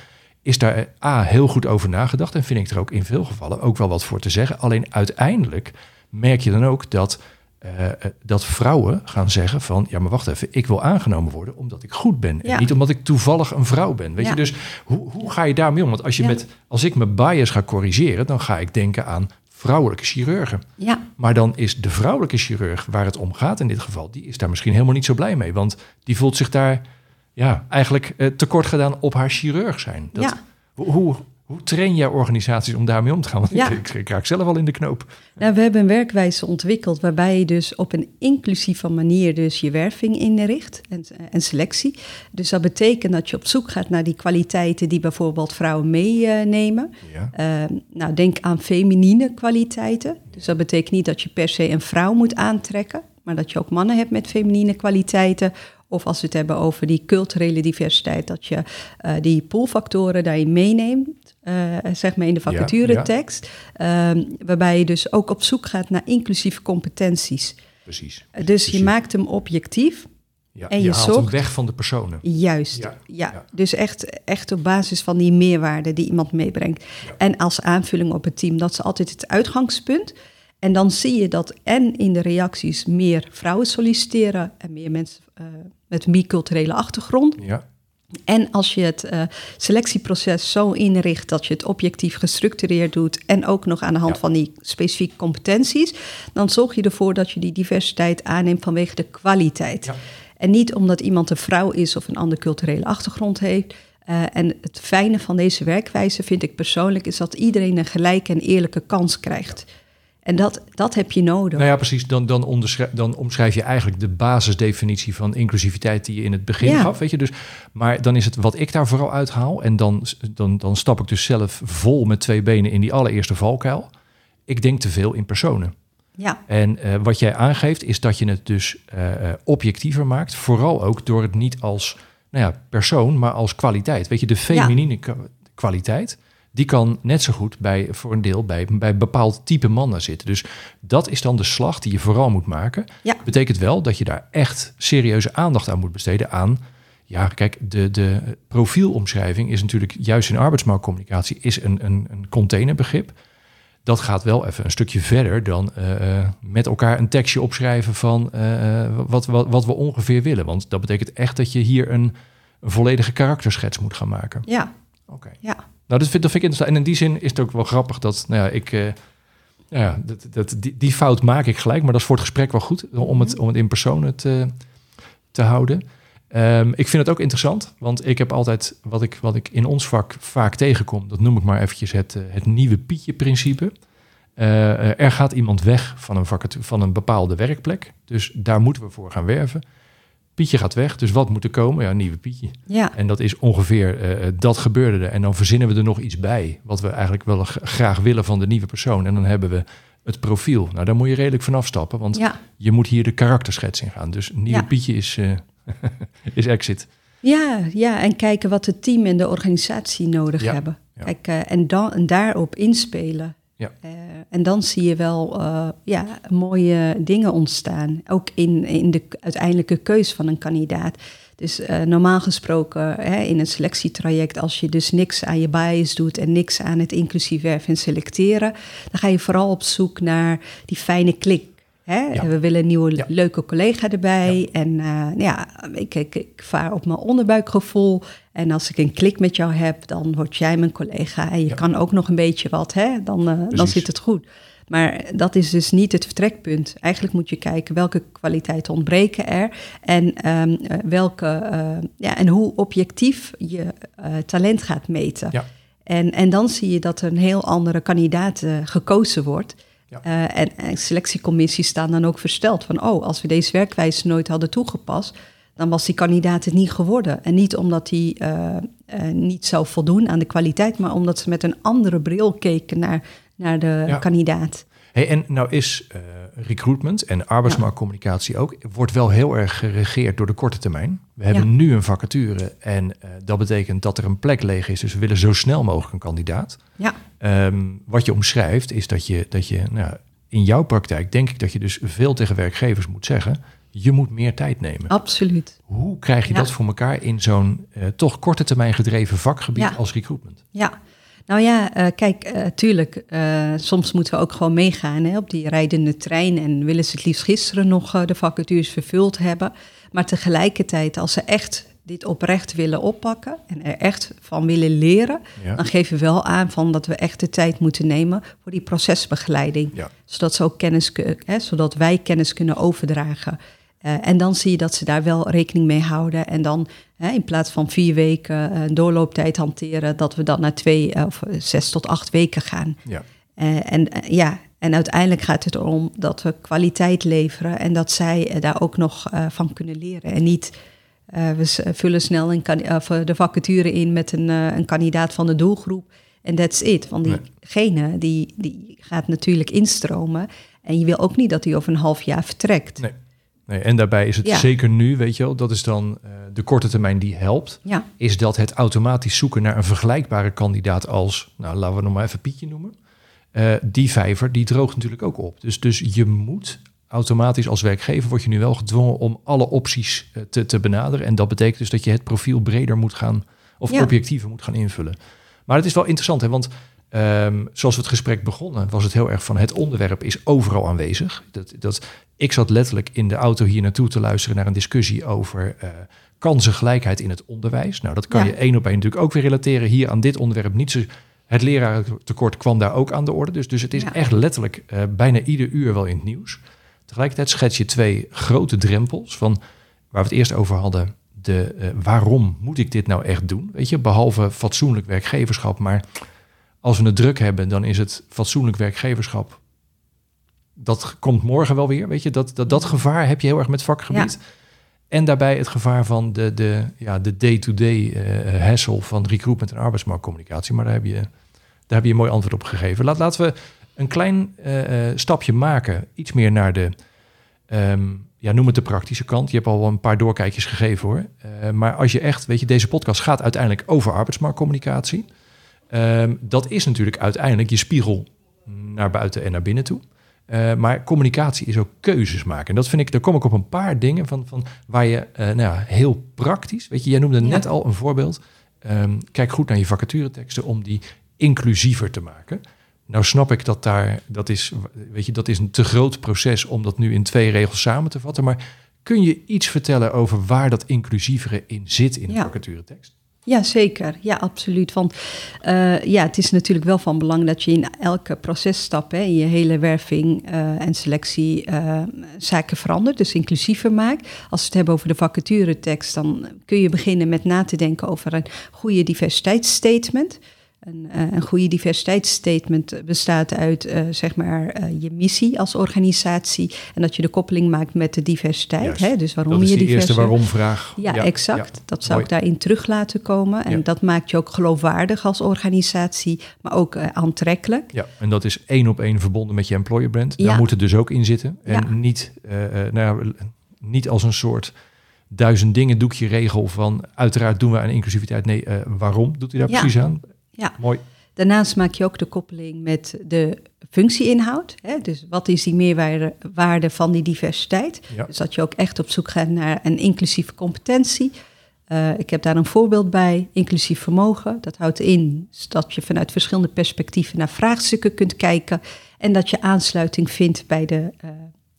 is daar eh, A heel goed over nagedacht. En vind ik er ook in veel gevallen ook wel wat voor te zeggen. Alleen uiteindelijk merk je dan ook dat, eh, eh, dat vrouwen gaan zeggen van... ja, maar wacht even, ik wil aangenomen worden omdat ik goed ben. En Ja. niet omdat ik toevallig een vrouw ben. Weet Ja. je, dus hoe, hoe ga je daarmee om? Want als, je Ja. met, als ik mijn bias ga corrigeren... dan ga ik denken aan vrouwelijke chirurgen. Ja, Maar dan is de vrouwelijke chirurg waar het om gaat in dit geval... die is daar misschien helemaal niet zo blij mee. Want die voelt zich daar ja, eigenlijk eh, tekort gedaan op haar chirurg zijn. Dat, ja. hoe, hoe, train jij organisaties om daarmee om te gaan? Want Ja. ik, ik raak zelf al in de knoop. Nou, we hebben een werkwijze ontwikkeld waarbij je dus op een inclusieve manier dus je werving inricht en, en selectie. Dus dat betekent dat je op zoek gaat naar die kwaliteiten die bijvoorbeeld vrouwen meenemen. Ja. Eh, nou, denk aan feminine kwaliteiten. Dus dat betekent niet dat je per se een vrouw moet aantrekken, maar dat je ook mannen hebt met feminine kwaliteiten. Of als we het hebben over die culturele diversiteit, dat je eh, die poolfactoren daarin meeneemt, eh, zeg maar in de Ja, vacaturetekst. Ehm, waarbij je dus ook op zoek gaat naar inclusieve competenties. Precies. Dus Dus je maakt hem objectief, ja, en je, je haalt hem weg van de personen. juist. Ja, Ja, ja. dus echt, echt op basis van die meerwaarde die iemand meebrengt. En als aanvulling op het team, dat is altijd het uitgangspunt. En dan zie je dat en in de reacties meer vrouwen solliciteren en meer mensen eh, met biculturele achtergrond. Ja, En als je het eh, selectieproces zo inricht dat je het objectief gestructureerd doet en ook nog aan de hand Ja. van die specifieke competenties, dan zorg je ervoor dat je die diversiteit aanneemt vanwege de kwaliteit. Ja. En niet omdat iemand een vrouw is of een andere culturele achtergrond heeft. Eh, en het fijne van deze werkwijze vind ik persoonlijk is dat iedereen een gelijke en eerlijke kans krijgt. En dat, dat heb je nodig. nou ja, precies. Dan, dan, onderschrijf, dan omschrijf je eigenlijk de basisdefinitie van inclusiviteit die je in het begin Ja. gaf. Weet je? Dus, maar dan is het wat ik daar vooral uithaal. En dan, dan, dan stap ik dus zelf vol met twee benen in die allereerste valkuil. Ik denk te veel in personen. Ja, En eh, wat jij aangeeft is dat je het dus eh, eh, objectiever maakt. Vooral ook door het niet als nou ja, persoon, maar als kwaliteit. Weet je, de feminine kwa- kwaliteit, die kan net zo goed bij, voor een deel bij, bij bepaald type mannen zitten. Dus dat is dan de slag die je vooral moet maken. Ja. Betekent wel dat je daar echt serieuze aandacht aan moet besteden aan... Ja, kijk, de, de profielomschrijving is natuurlijk juist in arbeidsmarktcommunicatie is een, een, een containerbegrip dat gaat wel even een stukje verder dan eh, eh, met elkaar een tekstje opschrijven van eh, wat, wat, wat we ongeveer willen. Want dat betekent echt dat je hier een, een volledige karakterschets moet gaan maken. ja, Oké. ja. Nou, dat vind, dat vind ik interessant. En in die zin is het ook wel grappig dat, nou ja, ik, eh, nou ja, dat, dat, die, die fout maak ik gelijk, maar dat is voor het gesprek wel goed om het, om het in persoon te, te houden. Ehm, ik vind het ook interessant, want ik heb altijd wat ik, wat ik in ons vak vaak tegenkom, dat noem ik maar eventjes het, uh, het nieuwe Pietje-principe. Uh, er gaat iemand weg van een, van een bepaalde werkplek, dus daar moeten we voor gaan werven. Pietje gaat weg, dus wat moet er komen? Ja, een nieuwe Pietje. Ja. En dat is ongeveer, uh, dat gebeurde er. En dan verzinnen we er nog iets bij, wat we eigenlijk wel graag willen van de nieuwe persoon. En dan hebben we het profiel. Nou, daar moet je redelijk van afstappen, want ja. je moet hier de karakterschets in gaan. Dus nieuwe Ja. Pietje is, uh, is exit. Ja, ja, en kijken wat het team en de organisatie nodig hebben. Kijk, eh, en, dan, en daarop inspelen. Eh, en dan zie je wel eh, ja, mooie dingen ontstaan. Ook in, in de uiteindelijke keus van een kandidaat. Dus eh, normaal gesproken hè, in een selectietraject, als je dus niks aan je bias doet en niks aan het inclusief werven en selecteren, dan ga je vooral op zoek naar die fijne klik. Hè? Ja. We willen een nieuwe Ja. leuke collega erbij. En eh, ja, ik, ik, ik vaar op mijn onderbuikgevoel. En als ik een klik met jou heb, dan word jij mijn collega. En je kan ook nog een beetje wat, hè? Dan, eh, dan zit het goed. Maar dat is dus niet het vertrekpunt. Eigenlijk moet je kijken welke kwaliteiten ontbreken er. En, ehm, eh, welke, ja, en hoe objectief je talent gaat meten. Ja. En, en dan zie je dat een heel andere kandidaat gekozen wordt. Ja. Eh, en, en selectiecommissies staan dan ook versteld van... oh, als we deze werkwijze nooit hadden toegepast... dan was die kandidaat het niet geworden. En niet omdat hij eh, eh, niet zou voldoen aan de kwaliteit... maar omdat ze met een andere bril keken naar, naar de Ja. kandidaat. Hey, en nou is eh, recruitment en arbeidsmarktcommunicatie ook, wordt wel heel erg geregeerd door de korte termijn. We hebben nu een vacature en eh, dat betekent dat er een plek leeg is. Dus we willen zo snel mogelijk een kandidaat. Ja, Ehm, wat je omschrijft is dat je, dat je nou, in jouw praktijk denk ik dat je dus veel tegen werkgevers moet zeggen, je moet meer tijd nemen. absoluut. Hoe krijg je Ja. dat voor elkaar in zo'n eh, toch korte termijn gedreven vakgebied Ja. als recruitment? Ja, nou ja, eh, kijk, eh, tuurlijk, eh, soms moeten we ook gewoon meegaan hè, op die rijdende trein en willen ze het liefst gisteren nog de vacatures vervuld hebben. Maar tegelijkertijd, als ze echt dit oprecht willen oppakken en er echt van willen leren, Ja. dan geven we wel aan van dat we echt de tijd moeten nemen voor die procesbegeleiding. Ja. Zodat, ze ook kennis, hè, zodat wij kennis kunnen overdragen. Eh, en dan zie je dat ze daar wel rekening mee houden. En dan hè, in plaats van vier weken eh, een doorlooptijd hanteren, dat we dan naar twee eh, of zes tot acht weken gaan. Ja. En ja, en uiteindelijk gaat het erom dat we kwaliteit leveren en dat zij daar ook nog van kunnen leren. En niet we vullen snel een de vacature in met een, een kandidaat van de doelgroep en that's it. Want diegene die, die gaat natuurlijk instromen en je wil ook niet dat hij over een half jaar vertrekt. Nee. Nee, en daarbij is het Ja. zeker nu, weet je wel, dat is dan eh, de korte termijn die helpt. Ja, Is dat het automatisch zoeken naar een vergelijkbare kandidaat als, nou laten we nog maar even Pietje noemen. Eh, die vijver, die droogt natuurlijk ook op. Dus, dus je moet automatisch als werkgever, word je nu wel gedwongen om alle opties eh, te, te benaderen. En dat betekent dus dat je het profiel breder moet gaan, of Ja. objectiever moet gaan invullen. Maar het is wel interessant, hè, want ehm, zoals we het gesprek begonnen, was het heel erg van het onderwerp is overal aanwezig. Dat, dat, ik zat letterlijk in de auto hier naartoe te luisteren naar een discussie over eh, kansengelijkheid in het onderwijs. Nou, dat kan Ja. je één op één natuurlijk ook weer relateren hier aan dit onderwerp. Niet zo, het lerarentekort kwam daar ook aan de orde. Dus, dus het is Ja. echt letterlijk eh, bijna ieder uur wel in het nieuws. Tegelijkertijd schets je twee grote drempels van waar we het eerst over hadden. De, eh, waarom moet ik dit nou echt doen? Weet je, behalve fatsoenlijk werkgeverschap. Maar als we het druk hebben, dan is het fatsoenlijk werkgeverschap. Dat komt morgen wel weer. Weet je, dat, dat, dat gevaar heb je heel erg met vakgebied. En daarbij het gevaar van de, de, ja, de day-to-day eh hassle van recruitment en arbeidsmarktcommunicatie. Maar daar heb je, daar heb je een mooi antwoord op gegeven. Laat, laten we een klein eh, stapje maken. Iets meer naar de, ehm, ja, noem het de praktische kant. Je hebt al een paar doorkijkjes gegeven hoor. Maar als je echt, weet je, deze podcast gaat uiteindelijk over arbeidsmarktcommunicatie. Ehm, dat is natuurlijk uiteindelijk je spiegel naar buiten en naar binnen toe. Eh, maar communicatie is ook keuzes maken. En dat vind ik, daar kom ik op een paar dingen van, van waar je eh, nou ja, heel praktisch, weet je, jij noemde Ja. net al een voorbeeld. Ehm, kijk goed naar je vacatureteksten om die inclusiever te maken. Nou snap ik dat daar, dat is, weet je, dat is een te groot proces om dat nu in twee regels samen te vatten. Maar kun je iets vertellen over waar dat inclusievere in zit in de Ja. vacaturetekst? Ja, zeker. Ja, absoluut. Want uh, ja, het is natuurlijk wel van belang dat je in elke processtap, hè, in je hele werving uh, en selectie, uh, zaken verandert, dus inclusiever maakt. Als we het hebben over de vacaturetekst, dan kun je beginnen met na te denken over een goede diversiteitsstatement. Een, uh, een goede diversiteitsstatement bestaat uit uh, zeg maar, uh, je missie als organisatie en dat je de koppeling maakt met de diversiteit. Hè? Dus waarom dat is je de diverse... eerste waarom-vraag. Ja, ja, exact. Ja. Dat zou Mooi. ik daarin terug laten komen. En dat maakt je ook geloofwaardig als organisatie, maar ook aantrekkelijk. Ja, en dat is één op één verbonden met je employer brand. Daar moet het dus ook in zitten. En niet, nou, niet als een soort duizend dingen doekje regel van uiteraard doen we aan inclusiviteit. Nee, waarom doet u daar precies aan? Ja. Mooi. Daarnaast maak je ook de koppeling met de functieinhoud. Hè? Dus wat is die meerwaarde waarde van die diversiteit? Ja. Dus dat je ook echt op zoek gaat naar een inclusieve competentie. Uh, ik heb daar een voorbeeld bij, inclusief vermogen. Dat houdt in dat je vanuit verschillende perspectieven naar vraagstukken kunt kijken. En dat je aansluiting vindt bij de uh,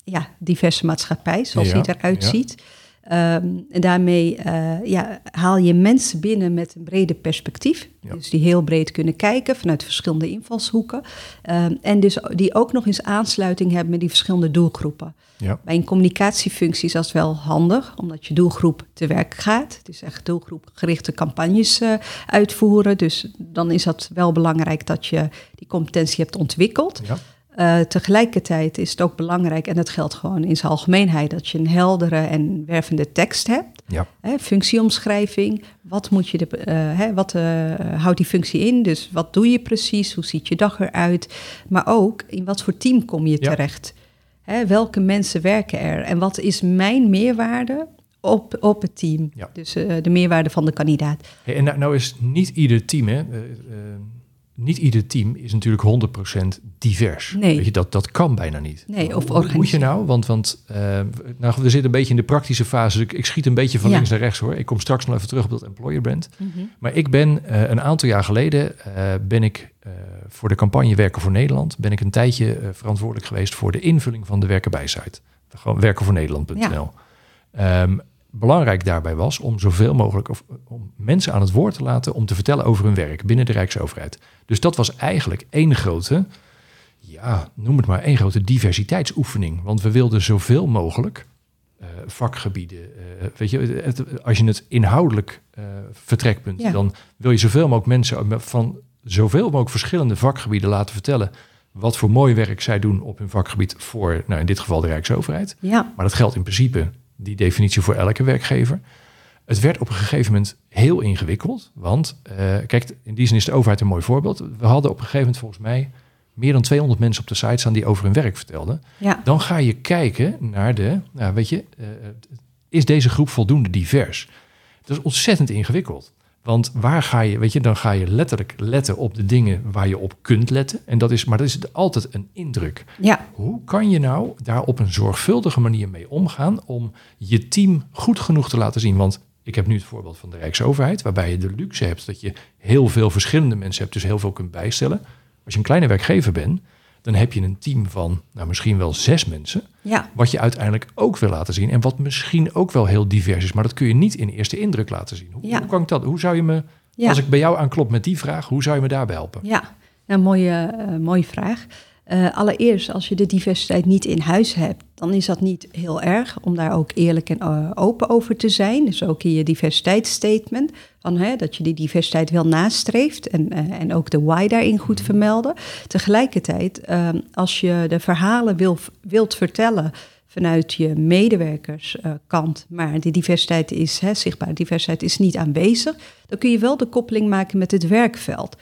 ja, diverse maatschappij, zoals Ja, die eruit ja. ziet. Um, en daarmee uh, ja, haal je mensen binnen met een breder perspectief. Ja. Dus die heel breed kunnen kijken vanuit verschillende invalshoeken. Um, en dus die ook nog eens aansluiting hebben met die verschillende doelgroepen. Ja. Bij een communicatiefunctie is dat wel handig, omdat je doelgroep te werk gaat. Dus echt doelgroepgerichte campagnes uh, uitvoeren. Dus dan is dat wel belangrijk dat je die competentie hebt ontwikkeld. Ja. Uh, tegelijkertijd is het ook belangrijk, en dat geldt gewoon in zijn algemeenheid, dat je een heldere en wervende tekst hebt. Ja. Hè, functieomschrijving, wat, moet je de, uh, hè, wat uh, houdt die functie in? Dus wat doe je precies? Hoe ziet je dag eruit? Maar ook in wat voor team kom je Ja. terecht? Hè, welke mensen werken er? En wat is mijn meerwaarde op, op het team? Ja. Dus de meerwaarde van de kandidaat. Hey, en nou, nou is niet ieder team, hè, niet ieder team is natuurlijk 100% divers. Nee. Weet je, dat, dat kan bijna niet. Nee, of Hoe moet je nou? Want, want uh, nou, we zitten een beetje in de praktische fase. Dus ik, ik schiet een beetje van Ja. links naar rechts hoor. Ik kom straks nog even terug op dat employer brand. Mhm. Maar ik ben uh, een aantal jaar geleden uh, ben ik voor de campagne Werken voor Nederland ben ik een tijdje verantwoordelijk geweest voor de invulling van de Werken bij site. Gewoon werkenvoornederland.nl. Ja. Um, belangrijk daarbij was om zoveel mogelijk of, om mensen aan het woord te laten om te vertellen over hun werk binnen de Rijksoverheid. Dus dat was eigenlijk één grote, ja, noem het maar één grote diversiteitsoefening. Want we wilden zoveel mogelijk uh, vakgebieden. Uh, weet je, het, als je het inhoudelijk uh, vertrekpunt, ja. dan wil je zoveel mogelijk mensen van zoveel mogelijk verschillende vakgebieden laten vertellen wat voor mooi werk zij doen op hun vakgebied voor, nou in dit geval de Rijksoverheid. Ja. Maar dat geldt in principe die definitie voor elke werkgever. Het werd op een gegeven moment heel ingewikkeld. Want, uh, kijk, in die zin is de overheid een mooi voorbeeld. We hadden op een gegeven moment volgens mij meer dan 200 mensen op de site staan die over hun werk vertelden. Ja. Dan ga je kijken naar de, nou weet je, uh, is deze groep voldoende divers? Dat is ontzettend ingewikkeld. Want waar ga je, weet je, dan ga je letterlijk letten op de dingen waar je op kunt letten. En dat is, maar dat is altijd een indruk. Ja. Hoe kan je nou daar op een zorgvuldige manier mee omgaan om je team goed genoeg te laten zien? Want ik heb nu het voorbeeld van de Rijksoverheid, waarbij je de luxe hebt dat je heel veel verschillende mensen hebt, dus heel veel kunt bijstellen. Als je een kleine werkgever bent, dan heb je een team van nou, misschien wel zes mensen. Ja. Wat je uiteindelijk ook wil laten zien. En wat misschien ook wel heel divers is. Maar dat kun je niet in eerste indruk laten zien. Hoe, Ja. hoe kan ik dat? Hoe zou je me, Ja. als ik bij jou aanklop met die vraag, hoe zou je me daarbij helpen? Ja, een mooie, uh, mooie vraag. Uh, allereerst, als je de diversiteit niet in huis hebt, dan is dat niet heel erg om daar ook eerlijk en uh, open over te zijn. Dus ook in je diversiteitsstatement, van, hè, dat je die diversiteit wel nastreeft en, uh, en ook de why daarin goed vermelden. Tegelijkertijd, ehm, als je de verhalen wil, wilt vertellen vanuit je medewerkerskant, maar die diversiteit is hè, zichtbaar, diversiteit is niet aanwezig, dan kun je wel de koppeling maken met het werkveld.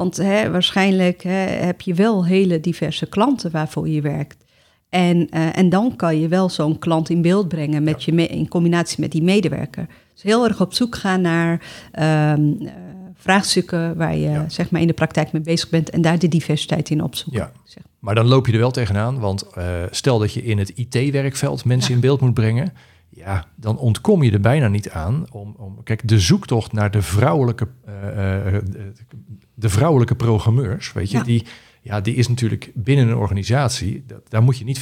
Want hè, waarschijnlijk hè, heb je wel hele diverse klanten waarvoor je werkt. En, uh, en dan kan je wel zo'n klant in beeld brengen met ja. je in combinatie met die medewerker. Dus heel erg op zoek gaan naar um, uh, vraagstukken waar je ja. zeg maar in de praktijk mee bezig bent en daar de diversiteit in opzoeken. Ja. Zeg. Maar dan loop je er wel tegenaan, want uh, stel dat je in het IT-werkveld mensen in beeld moet brengen. Ja, dan ontkom je er bijna niet aan om, om kijk, de zoektocht naar de vrouwelijke, uh, de vrouwelijke programmeurs, weet je, Ja. die, ja, die is natuurlijk binnen een organisatie, dat, daar moet je niet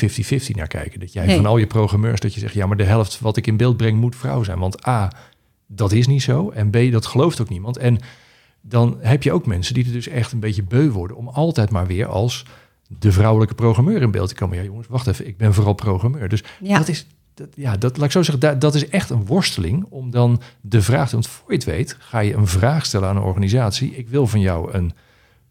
50-50 naar kijken. Dat jij Nee. van al je programmeurs, dat je zegt, ja, maar de helft wat ik in beeld breng moet vrouw zijn. Want A, Dat is niet zo. En B, dat gelooft ook niemand. En dan heb je ook mensen die er dus echt een beetje beu worden om altijd maar weer als de vrouwelijke programmeur in beeld te komen. Ja, jongens, wacht even, ik ben vooral programmeur. Dus Ja. dat is, dat, ja, dat laat ik zo zeggen, dat, dat is echt een worsteling om dan de vraag te, want voor je het weet, ga je een vraag stellen aan een organisatie. Ik wil van jou een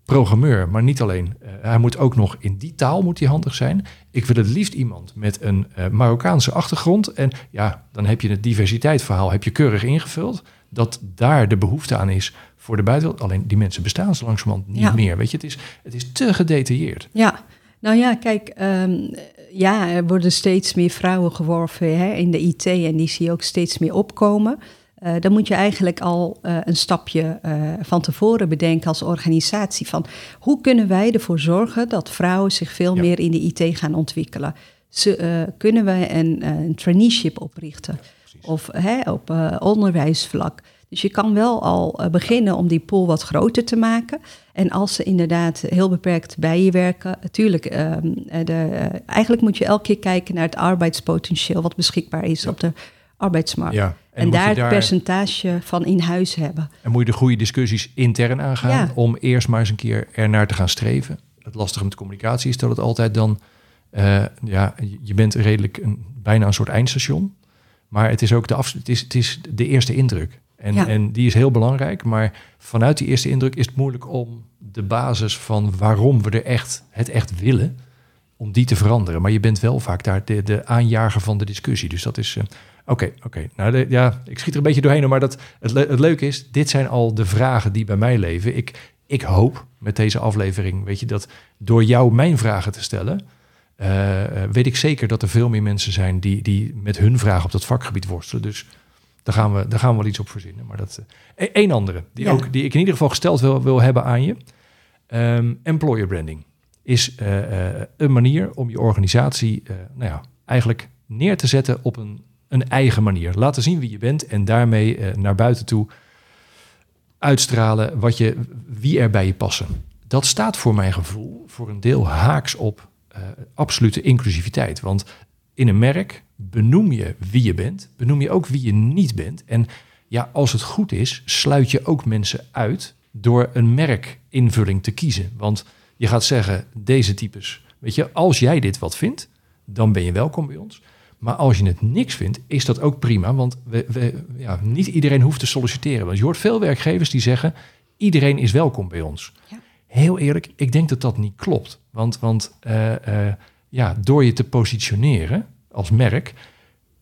programmeur, maar niet alleen. eh, hij moet ook nog in die taal moet hij handig zijn. Ik wil het liefst iemand met een eh, Marokkaanse achtergrond. En ja, dan heb je het diversiteitsverhaal heb je keurig ingevuld. Dat daar de behoefte aan is voor de buitenwereld. Alleen die mensen bestaan zo langzamerhand niet Ja. meer. Weet je, het is, het is te gedetailleerd. Ja, nou ja, kijk, ehm, ja, er worden steeds meer vrouwen geworven hè, in de IT en die zie je ook steeds meer opkomen. Eh, dan moet je eigenlijk al eh, een stapje eh, van tevoren bedenken als organisatie van hoe kunnen wij ervoor zorgen dat vrouwen zich veel Ja. meer in de IT gaan ontwikkelen. Ze, kunnen wij een, een traineeship oprichten of hè, op onderwijsvlak. Dus je kan wel al eh, beginnen om die pool wat groter te maken. En als ze inderdaad heel beperkt bij je werken, natuurlijk, ehm, eh, de, eh, eigenlijk moet je elke keer kijken naar het arbeidspotentieel wat beschikbaar is Ja. op de arbeidsmarkt. Ja, En, daar het percentage van in huis hebben. En moet je de goede discussies intern aangaan Ja. om eerst maar eens een keer ernaar te gaan streven. Het lastige met communicatie is dat het altijd dan, ja, je bent redelijk een, bijna een soort eindstation. Maar het is ook de, af, het is, het is de eerste indruk. En, Ja. en die is heel belangrijk. Maar vanuit die eerste indruk is het moeilijk om de basis van waarom we er echt, het echt willen, om die te veranderen. Maar je bent wel vaak daar de, de aanjager van de discussie. Dus dat is. eh, Oké, oké. Nou, de- ja, ik schiet er een beetje doorheen, maar dat, het, le- het leuke is, dit zijn al de vragen die bij mij leven. Ik, ik hoop met deze aflevering, weet je, dat door jou mijn vragen te stellen, eh, eh, weet ik zeker dat er veel meer mensen zijn die, die met hun vragen op dat vakgebied worstelen. Dus daar gaan we, daar gaan we wel iets op verzinnen. Maar dat, eh, een andere, die, Ja. ook, die ik in ieder geval gesteld wil, wil hebben aan je. Ehm, employer branding is eh, eh, een manier om je organisatie nou ja, eigenlijk neer te zetten op een, een eigen manier. Laten zien wie je bent en daarmee naar buiten toe uitstralen wat je, wie er bij je passen. Dat staat voor mijn gevoel voor een deel haaks op absolute inclusiviteit. Want in een merk benoem je wie je bent, benoem je ook wie je niet bent. En ja, als het goed is, sluit je ook mensen uit door een merkinvulling te kiezen. Want je gaat zeggen, deze types, weet je, als jij dit wat vindt, dan ben je welkom bij ons. Maar als je het niks vindt, is dat ook prima. Want we, we, ja, niet iedereen hoeft te solliciteren. Want je hoort veel werkgevers die zeggen, iedereen is welkom bij ons. Ja. Heel eerlijk, ik denk dat dat niet klopt. Want, want eh, eh, ja, door je te positioneren als merk,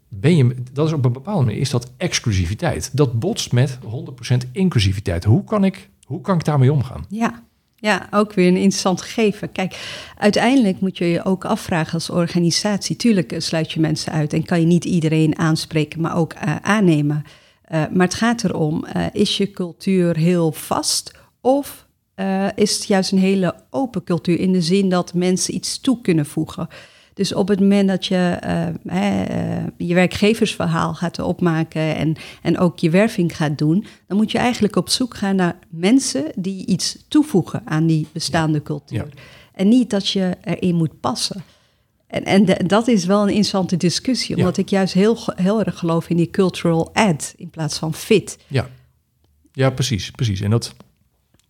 ben je, dat is op een bepaalde manier, is dat exclusiviteit. Dat botst met 100% inclusiviteit. Hoe kan ik, hoe kan ik daarmee omgaan? Ja. ja, ook weer een interessant gegeven. Kijk, uiteindelijk moet je je ook afvragen als organisatie. Tuurlijk eh, sluit je mensen uit en kan je niet iedereen aanspreken, maar ook eh, aannemen. Uh, maar het gaat erom, is je cultuur heel vast of is het juist een hele open cultuur in de zin dat mensen iets toe kunnen voegen? Dus op het moment dat je uh, je werkgeversverhaal gaat opmaken en, en ook je werving gaat doen, dan moet je eigenlijk op zoek gaan naar mensen die iets toevoegen aan die bestaande cultuur. Ja. En niet dat je erin moet passen. En, en de, dat is wel een interessante discussie, omdat ja. ik juist heel, heel erg geloof in die cultural add in plaats van fit. Ja, ja precies, precies. En dat,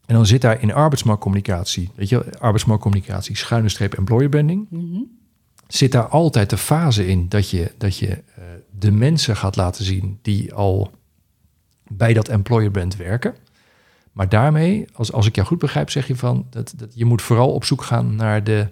en dan zit daar in arbeidsmarktcommunicatie, weet je, arbeidsmarktcommunicatie, schuine streep employer branding. Mm -hmm. Zit daar altijd de fase in dat je, dat je uh, de mensen gaat laten zien die al bij dat employer brand werken. Maar daarmee, als, als ik jou goed begrijp, zeg je van dat, dat je moet vooral op zoek gaan naar de,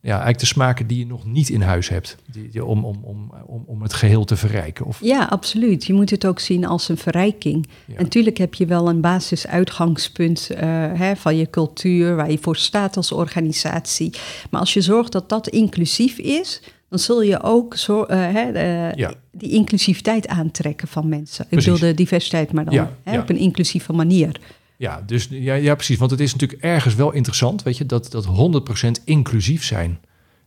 ja, eigenlijk de smaken die je nog niet in huis hebt. Die, die, om, om, om, om, om het geheel te verrijken. Of... Ja, absoluut. Je moet het ook zien als een verrijking. Ja. En natuurlijk heb je wel een basisuitgangspunt uh, hè, van je cultuur, waar je voor staat als organisatie. Maar als je zorgt dat dat inclusief is, dan zul je ook zo, uh, hè, ja. die inclusiviteit aantrekken van mensen. Ik bedoel de diversiteit, maar dan ja, hè, op een inclusieve manier. Ja, dus, ja, ja, precies. Want het is natuurlijk ergens wel interessant, weet je, dat, dat 100% inclusief zijn.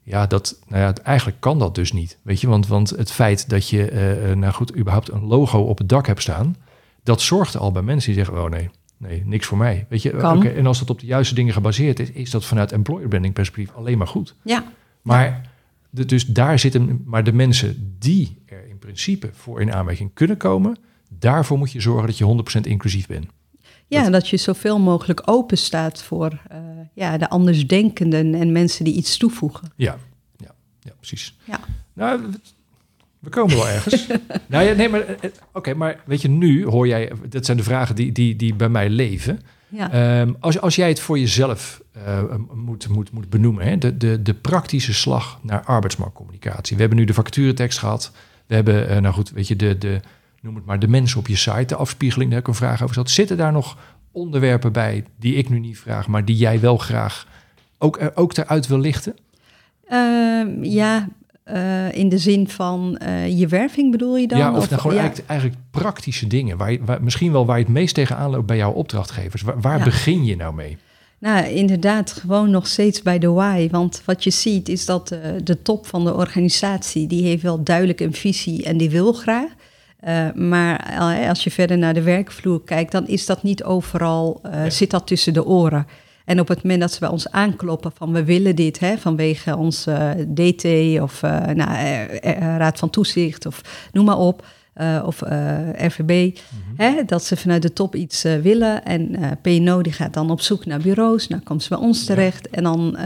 Ja, dat, nou ja, eigenlijk kan dat dus niet. Weet je, want, want het feit dat je, uh, nou goed, überhaupt een logo op het dak hebt staan, dat zorgt al bij mensen die zeggen: oh nee, nee, niks voor mij. Weet je. Okay, en als dat op de juiste dingen gebaseerd is, is dat vanuit employer branding perspectief alleen maar goed. Ja. Maar de, dus daar zitten, maar de mensen die er in principe voor in aanmerking kunnen komen, Daarvoor moet je zorgen dat je 100% inclusief bent. Ja, dat, je zoveel mogelijk open staat voor uh, ja, de andersdenkenden en mensen die iets toevoegen. Ja, ja, ja precies. Ja. Nou, we komen wel ergens. nou ja, nee, maar eh, eh, oké, maar weet je, nu hoor jij, dat zijn de vragen die, die, die bij mij leven. Ja. Um, als, als jij het voor jezelf uh, moet, moet, moet benoemen, hè, de, de, de praktische slag naar arbeidsmarktcommunicatie. We hebben nu de vacaturetekst gehad. We hebben, uh, nou goed, weet je, de, de, noem het maar, de mensen op je site, de afspiegeling, daar heb ik een vraag over zat. Zitten daar nog onderwerpen bij die ik nu niet vraag, maar die jij wel graag ook, ook eruit wil lichten? Uh, ja, uh, in de zin van uh, je werving bedoel je dan? Ja, of, of gewoon ja. Eigenlijk, eigenlijk, praktische dingen. Waar, je, waar, misschien wel waar je het meest tegenaan loopt bij jouw opdrachtgevers. Waar, waar ja. begin je nou mee? Nou, inderdaad, gewoon nog steeds bij de why. Want wat je ziet is dat uh, de top van de organisatie... die heeft wel duidelijk een visie en die wil graag. Uh, maar als je verder naar de werkvloer kijkt... dan is dat niet overal, uh, zit dat tussen de oren... En op het moment dat ze bij ons aankloppen van we willen dit hè, vanwege onze DT of nou, Raad van Toezicht of noem maar op, uh, of uh, RVB, mm -hmm. hè, dat ze vanuit de top iets willen. En PNO die gaat dan op zoek naar bureaus, dan komt ze bij ons terecht. Ja. En dan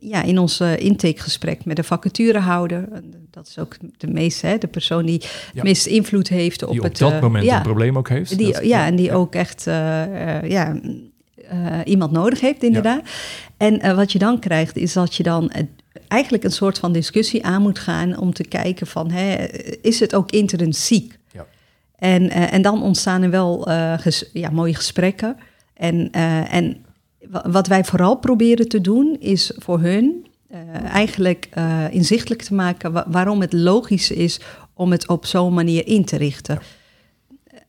ja, in ons intakegesprek met de vacaturehouder, dat is ook de meeste, hè, de persoon die ja. het meest invloed heeft op, die op het... dat moment ja, een probleem ook heeft. Die, dat, ja, en die ook echt ja, iemand nodig heeft, inderdaad. En wat je dan krijgt, is dat je dan eigenlijk een soort van discussie aan moet gaan om te kijken van, hè, is het ook intrinsiek? Ja. En, en dan ontstaan er wel ges ja, mooie gesprekken. En, en wat wij vooral proberen te doen, is voor hun eigenlijk inzichtelijk te maken wa waarom het logisch is om het op zo'n manier in te richten. Ja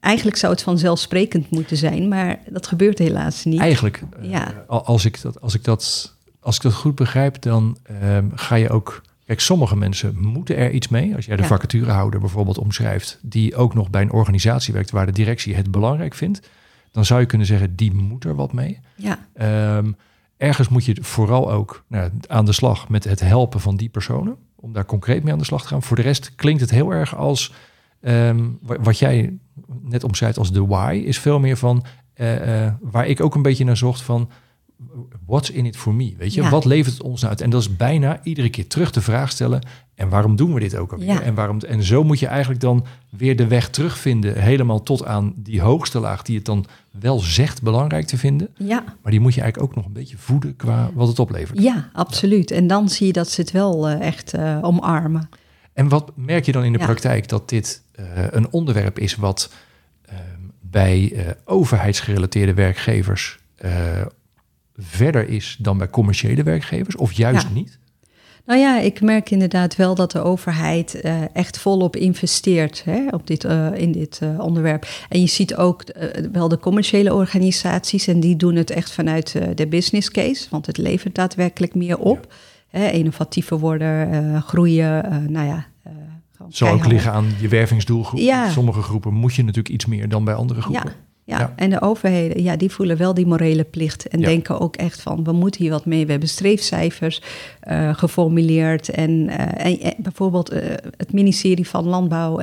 eigenlijk zou het vanzelfsprekend moeten zijn, maar dat gebeurt helaas niet. Eigenlijk, ja. Als, ik dat, als, ik dat, als ik dat goed begrijp, dan uh, ga je ook. Kijk, sommige mensen moeten er iets mee. Als jij de ja. vacaturehouder bijvoorbeeld omschrijft, die ook nog bij een organisatie werkt waar de directie het belangrijk vindt, dan zou je kunnen zeggen, die moet er wat mee. Ja. Um, ergens moet je vooral ook nou, aan de slag met het helpen van die personen, om daar concreet mee aan de slag te gaan. Voor de rest klinkt het heel erg als um, wat jij net omschrijft als de why, is veel meer van uh, uh, waar ik ook een beetje naar zocht van what's in it for me? Weet je, ja. wat levert het ons nou uit? En dat is bijna iedere keer terug de vraag stellen: en waarom doen we dit ook alweer? Ja. En, waarom, en zo moet je eigenlijk dan weer de weg terugvinden, helemaal tot aan die hoogste laag, die het dan wel zegt belangrijk te vinden. Ja. Maar die moet je eigenlijk ook nog een beetje voeden qua wat het oplevert. Ja, absoluut. Ja. En dan zie je dat ze het wel uh, echt uh, omarmen. En wat merk je dan in de praktijk dat dit uh, een onderwerp is wat uh, bij overheidsgerelateerde werkgevers verder is dan bij commerciële werkgevers, of juist ja. niet? Nou ja, ik merk inderdaad wel dat de overheid uh, echt volop investeert hè, op dit, uh, in dit uh, onderwerp. En je ziet ook wel de commerciële organisaties en die doen het echt vanuit de business case, want het levert daadwerkelijk meer op. Ja. Hè, innovatiever worden, groeien, nou ja, zou ook liggen aan je wervingsdoelgroep. Ja. Sommige groepen moet je natuurlijk iets meer dan bij andere groepen. Ja, ja. ja. en de overheden, ja, die voelen wel die morele plicht. En ja. denken ook echt van, we moeten hier wat mee. We hebben streefcijfers uh, geformuleerd. En, uh, en, en bijvoorbeeld uh, het ministerie van Landbouw,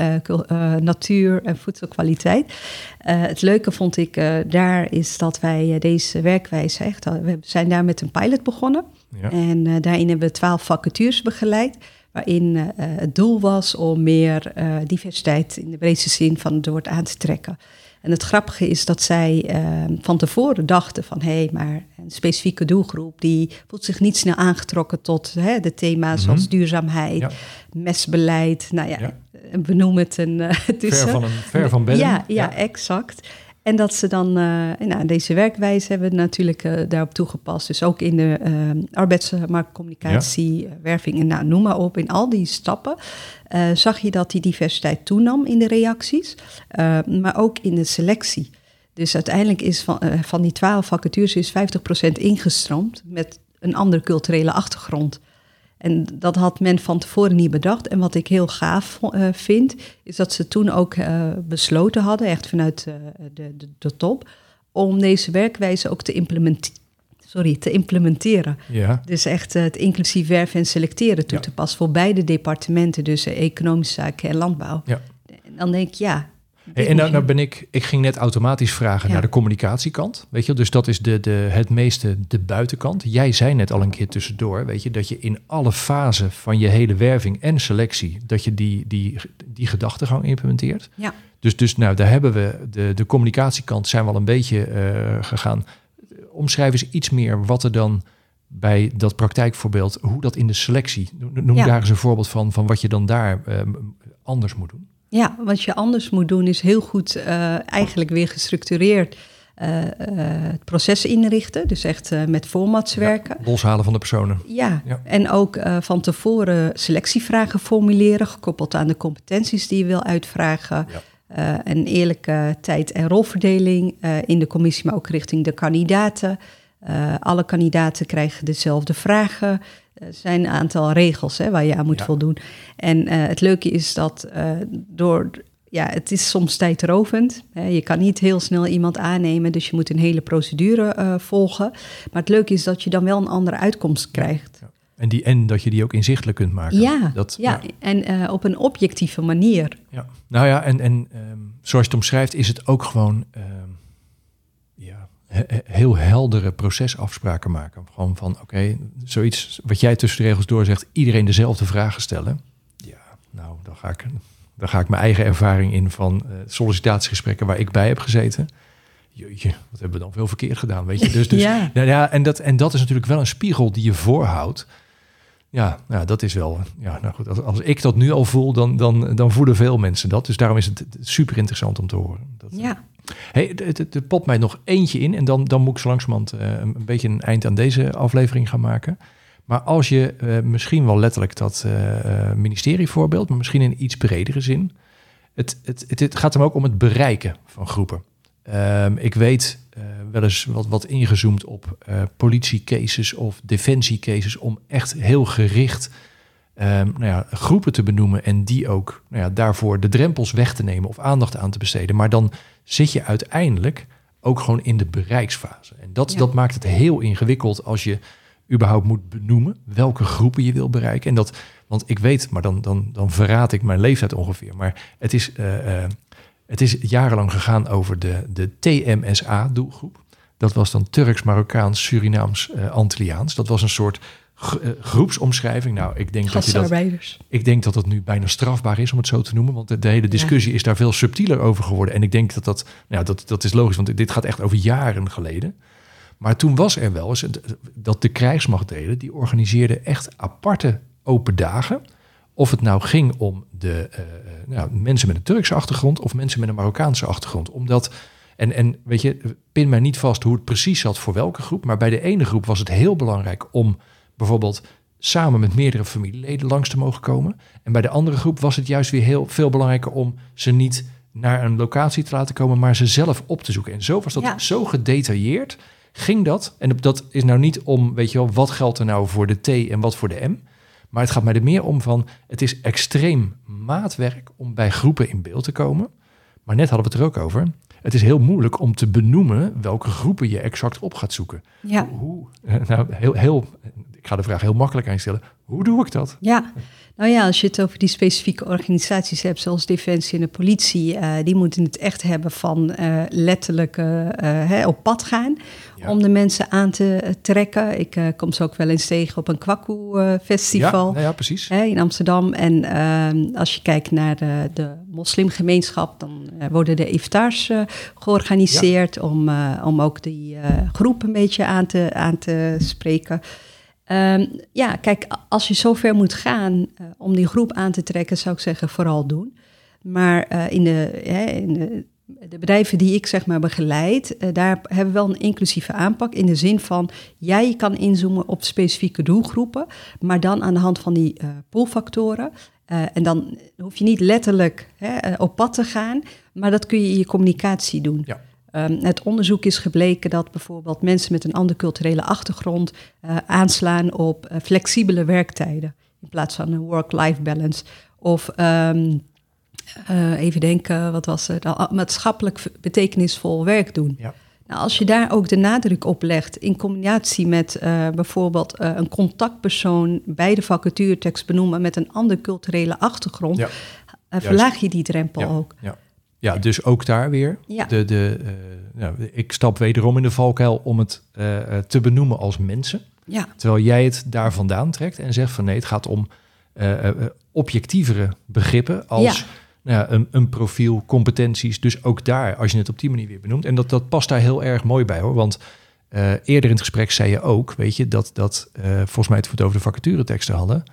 Natuur en Voedselkwaliteit. het leuke vond ik daar is dat wij deze werkwijze echt... We zijn daar met een pilot begonnen. En daarin hebben we twaalf vacatures begeleid waarin uh, het doel was om meer uh, diversiteit in de breedste zin van het woord aan te trekken. En het grappige is dat zij uh, van tevoren dachten van hé, hey, maar een specifieke doelgroep die voelt zich niet snel aangetrokken tot hè, de thema's mm -hmm. zoals duurzaamheid, ja. mesbeleid, nou ja, ja. benoem het een. het is, ver van, een, ver van bedden. Ja, ja, exact. En dat ze dan, uh, nou, deze werkwijze hebben we natuurlijk uh, daarop toegepast. Dus ook in de uh, arbeidsmarktcommunicatie, ja. werving en nou, noem maar op. In al die stappen zag je dat die diversiteit toenam in de reacties, maar ook in de selectie. Dus uiteindelijk is van, van die twaalf vacatures is 50% ingestroomd met een andere culturele achtergrond. En dat had men van tevoren niet bedacht. En wat ik heel gaaf uh, vind, is dat ze toen ook uh, besloten hadden, echt vanuit uh, de, de, de, top, om deze werkwijze ook te implementeren. Sorry, te implementeren. Ja. Dus echt het inclusief werven en selecteren toe ja. te passen voor beide departementen, dus economische zaken en landbouw. Ja. En dan denk ik, ja, Hey, en nou, nou, ben ik, ik ging net automatisch vragen naar de communicatiekant. Weet je, dus dat is de, de, het meeste de buitenkant. Jij zei net al een keer tussendoor, weet je, dat je in alle fasen van je hele werving en selectie, dat je die, die, die gedachtegang implementeert. Ja. Dus, dus nou, daar hebben we de, de communicatiekant zijn wel een beetje uh, gegaan. Omschrijf eens iets meer wat er dan bij dat praktijkvoorbeeld, hoe dat in de selectie, noem daar eens een voorbeeld van, van wat je dan daar uh, anders moet doen. Ja, wat je anders moet doen is heel goed uh, eigenlijk weer gestructureerd uh, het proces inrichten. Dus echt met formats werken. loshalen van de personen. Ja, ja. en ook van tevoren selectievragen formuleren, gekoppeld aan de competenties die je wil uitvragen. Ja. een eerlijke tijd- en rolverdeling in de commissie, maar ook richting de kandidaten. alle kandidaten krijgen dezelfde vragen. Er zijn een aantal regels hè, waar je aan moet voldoen. En uh, het leuke is dat uh, door. Ja, het is soms tijdrovend. Hè. Je kan niet heel snel iemand aannemen, dus je moet een hele procedure uh, volgen. Maar het leuke is dat je dan wel een andere uitkomst krijgt. Ja. En, die, en dat je die ook inzichtelijk kunt maken. Ja, dat, ja. ja. en op een objectieve manier. Ja. Nou ja, en, en um, zoals je het omschrijft, is het ook gewoon heel heldere procesafspraken maken. Gewoon van, oké, zoiets wat jij tussen de regels door zegt, iedereen dezelfde vragen stellen. Ja, nou, dan ga ik, dan ga ik mijn eigen ervaring in van uh, sollicitatiegesprekken waar ik bij heb gezeten. Jeetje, wat hebben we dan veel verkeerd gedaan, weet je? Dus, dus ja. Nou ja, en, dat, en dat is natuurlijk wel een spiegel die je voorhoudt. Ja, nou, dat is wel. Ja, nou goed, als, als ik dat nu al voel, dan, dan, dan voelen veel mensen dat. Dus daarom is het super interessant om te horen. Dat, ja. Hey, er popt mij nog eentje in en dan, dan moet ik zo langzamerhand uh, een beetje een eind aan deze aflevering gaan maken. Maar als je uh, misschien wel letterlijk dat uh, ministerie voorbeeld, maar misschien in iets bredere zin. Het, het, het, gaat hem ook om het bereiken van groepen. Um, ik weet wel eens wat, wat ingezoomd op politiecases of defensiecases om echt heel gericht um, nou ja, groepen te benoemen en die ook nou ja, daarvoor de drempels weg te nemen of aandacht aan te besteden. Maar dan zit je uiteindelijk ook gewoon in de bereiksfase. En dat, dat maakt het heel ingewikkeld als je überhaupt moet benoemen welke groepen je wil bereiken. En dat, want ik weet, maar dan, dan, dan verraad ik mijn leeftijd ongeveer. Maar het is, uh, uh, het is jarenlang gegaan over de, de TMSA-doelgroep. Dat was dan Turks, Marokkaans, Surinaams, uh, Antilliaans. Dat was een soort eh, groepsomschrijving. Nou, ik denk dat, je dat, ik denk dat het nu bijna strafbaar is om het zo te noemen. Want de, hele discussie is daar veel subtieler over geworden. En ik denk dat dat, nou, dat, dat is logisch, want dit gaat echt over jaren geleden. Maar toen was er wel eens dat de krijgsmachtdelen, die organiseerden echt aparte open dagen. Of het nou ging om de uh, nou, mensen met een Turkse achtergrond of mensen met een Marokkaanse achtergrond. Omdat, en, en weet je, pin mij niet vast hoe het precies zat voor welke groep. Maar bij de ene groep was het heel belangrijk om bijvoorbeeld samen met meerdere familieleden langs te mogen komen. En bij de andere groep was het juist weer heel veel belangrijker om ze niet naar een locatie te laten komen, maar ze zelf op te zoeken. En zo was dat zo gedetailleerd. Ging dat, en dat is nou niet om, weet je wel, wat geldt er nou voor de T en wat voor de M. Maar het gaat mij er meer om van, het is extreem maatwerk om bij groepen in beeld te komen. Maar net hadden we het er ook over. Het is heel moeilijk om te benoemen welke groepen je exact op gaat zoeken. Ja. Hoe, nou, heel, heel, ik ga de vraag heel makkelijk aan Hoe doe ik dat? Ja, nou ja, als je het over die specifieke organisaties hebt, zoals Defensie en de politie, uh, die moeten het echt hebben van uh, letterlijk uh, op pad gaan om de mensen aan te trekken. Ik kom ze ook wel eens tegen op een Kwaku-festival ja, nou ja, precies. in Amsterdam. En ehm, als je kijkt naar de, de moslimgemeenschap, dan worden de iftars georganiseerd om, om ook die groep een beetje aan te, aan te spreken. Um, ja, kijk, als je zover moet gaan uh, om die groep aan te trekken, zou ik zeggen, vooral doen. Maar uh, in, de, in de, bedrijven die ik zeg maar begeleid, uh, daar hebben we wel een inclusieve aanpak. In de zin van, jij kan inzoomen op specifieke doelgroepen, maar dan aan de hand van die poolfactoren. en dan hoef je niet letterlijk hè, op pad te gaan, maar dat kun je in je communicatie doen. Ja. Um, het onderzoek is gebleken dat bijvoorbeeld mensen met een andere culturele achtergrond uh, aanslaan op uh, flexibele werktijden in plaats van een work-life balance. Of um, uh, even denken, wat was het? Nou, maatschappelijk betekenisvol werk doen. Ja. Nou, als je daar ook de nadruk op legt in combinatie met bijvoorbeeld een contactpersoon bij de vacaturetekst benoemen met een andere culturele achtergrond, verlaag je die drempel ja. ook. Ja. Ja, dus ook daar weer. Ja. De, de, uh, nou, ik stap wederom in de valkuil om het uh, te benoemen als mensen. Ja. Terwijl jij het daar vandaan trekt en zegt van nee, het gaat om uh, objectievere begrippen als... Ja. Nou, een, een, profiel, competenties. Dus ook daar, als je het op die manier weer benoemt. En dat, dat past daar heel erg mooi bij hoor. Want eerder in het gesprek zei je ook, weet je, dat, dat volgens mij het over de vacatureteksten hadden.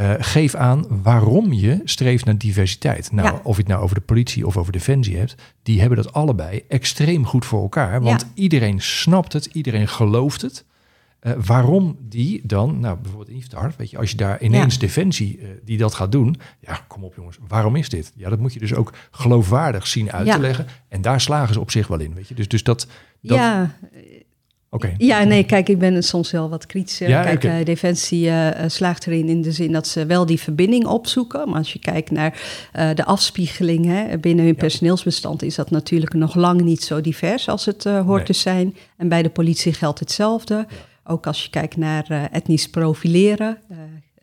Uh, geef aan waarom je streeft naar diversiteit. Nou, Ja. of je het nou over de politie of over defensie hebt, die hebben dat allebei extreem goed voor elkaar. Want Ja. iedereen snapt het, iedereen gelooft het. Eh, waarom die dan, nou bijvoorbeeld in Iftar, weet je, als je daar ineens Ja. defensie eh, die dat gaat doen, ja, kom op jongens, waarom is dit? Ja, dat moet je dus ook geloofwaardig zien uit te leggen. En daar slagen ze op zich wel in, weet je. Dus, dus dat, dat ja, Ja, nee, kijk, ik ben soms wel wat kritischer. Ja, kijk, eh, Defensie eh, slaagt erin in de zin dat ze wel die verbinding opzoeken. Maar als je kijkt naar de afspiegeling hè, binnen hun Ja. personeelsbestand, is dat natuurlijk nog lang niet zo divers als het hoort Nee. te zijn. En bij de politie geldt hetzelfde. Ook als je kijkt naar etnisch profileren.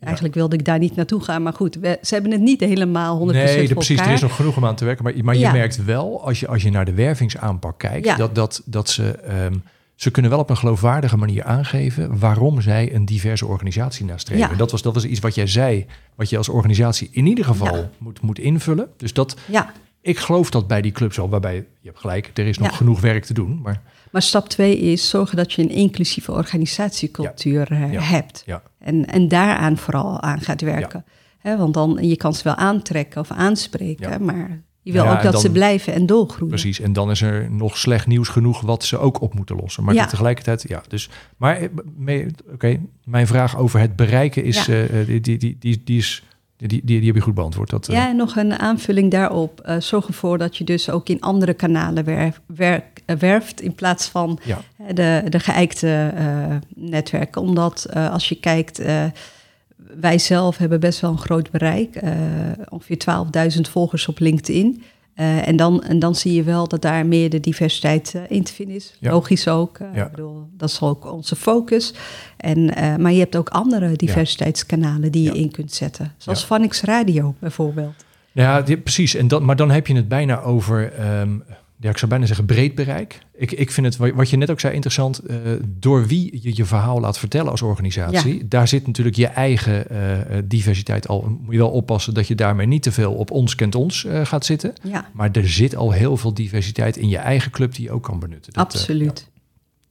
Eigenlijk wilde ik daar niet naartoe gaan, maar goed, we- ze hebben het niet helemaal 100% Nee, de, precies. Er is nog genoeg om aan te werken. Maar, maar je Ja. merkt wel, als je, als je naar de wervingsaanpak kijkt, Ja. dat, dat, dat ze, ehm, ze kunnen wel op een geloofwaardige manier aangeven waarom zij een diverse organisatie nastreven. Ja. Dat, was, dat was iets wat jij zei, wat je als organisatie in ieder geval Ja. moet, moet invullen. Dus dat, Ja, ik geloof dat bij die clubs al, waarbij, je hebt gelijk, er is nog genoeg werk te doen. Maar maar stap twee is zorgen dat je een inclusieve organisatiecultuur eh, hebt. En, en daaraan vooral aan gaat werken. Want dan, je kan ze wel aantrekken of aanspreken, Ja. maar je wil Ja, ook dat dan- ze blijven en doorgroeien. precies. En dan is er nog slecht nieuws genoeg wat ze ook op moeten lossen. Maar Ja. tegelijkertijd, ja. Dus, maar eh, oké, mijn vraag over het bereiken is, Ja. eh, die, die, die, die, die is, die, die, die heb je goed beantwoord. Dat, eh, Ja, en nog een aanvulling daarop. Eh, zorg ervoor dat je dus ook in andere kanalen werf- werk- eh, werft in plaats van ja. de, de geëikte eh, netwerken. Omdat eh, als je kijkt, eh, wij zelf hebben best wel een groot bereik. eh, ongeveer 12.000 volgers op LinkedIn. Eh, en, dan, en dan zie je wel dat daar meer de diversiteit eh, in te vinden is. Ja. Logisch ook. Ja. ik bedoel, dat is ook onze focus. En, maar je hebt ook andere diversiteitskanalen die je in kunt zetten. Zoals. Vanix Radio bijvoorbeeld. Ja, precies. En dat, maar dan heb je het bijna over, ehm, ja, ik zou bijna zeggen breed bereik. Ik, ik vind het, wa- wat je net ook zei, interessant. eh, door wie je je verhaal laat vertellen als organisatie. Daar zit natuurlijk je eigen eh, diversiteit al. Moet je wel oppassen dat je daarmee niet te veel op ons kent ons eh, gaat zitten. Ja, Maar er zit al heel veel diversiteit in je eigen club die je ook kan benutten. Dat, absoluut.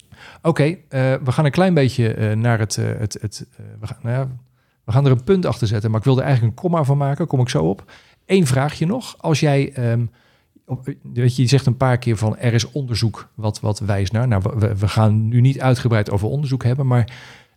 ja. Oké, we gaan een klein beetje naar het... het, het we, gaan, nou ja, we gaan er een punt achter zetten, maar ik wilde eigenlijk een komma van maken. Kom ik zo op. Eén vraagje nog. Als jij... ehm, weet je, je zegt een paar keer van er is onderzoek wat, wat wijst naar. Nou, we, we gaan nu niet uitgebreid over onderzoek hebben, maar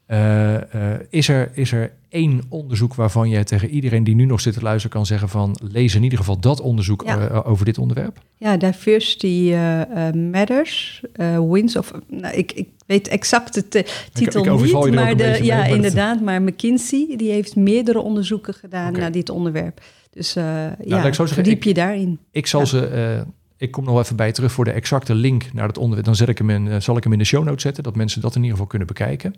eh, eh, is, er, is er één onderzoek waarvan je tegen iedereen die nu nog zit te luisteren kan zeggen van lees in ieder geval dat onderzoek Ja. eh, over dit onderwerp? Ja, Diversity eh, eh, Matters, eh, Wins of... Nou, ik, ik weet exact de te- titel ik niet, maar de, ja, mee, maar dat- inderdaad. Maar McKinsey, die heeft meerdere onderzoeken gedaan naar dit onderwerp. Dus eh laat ja, ik zo zeggen, verdiep ik- je daarin. Ik zal Ja. ze. eh, ik kom nog even bij terug voor de exacte link naar het onderwerp. Dan zet ik hem in, eh, zal ik hem in de show notes zetten, dat mensen dat in ieder geval kunnen bekijken.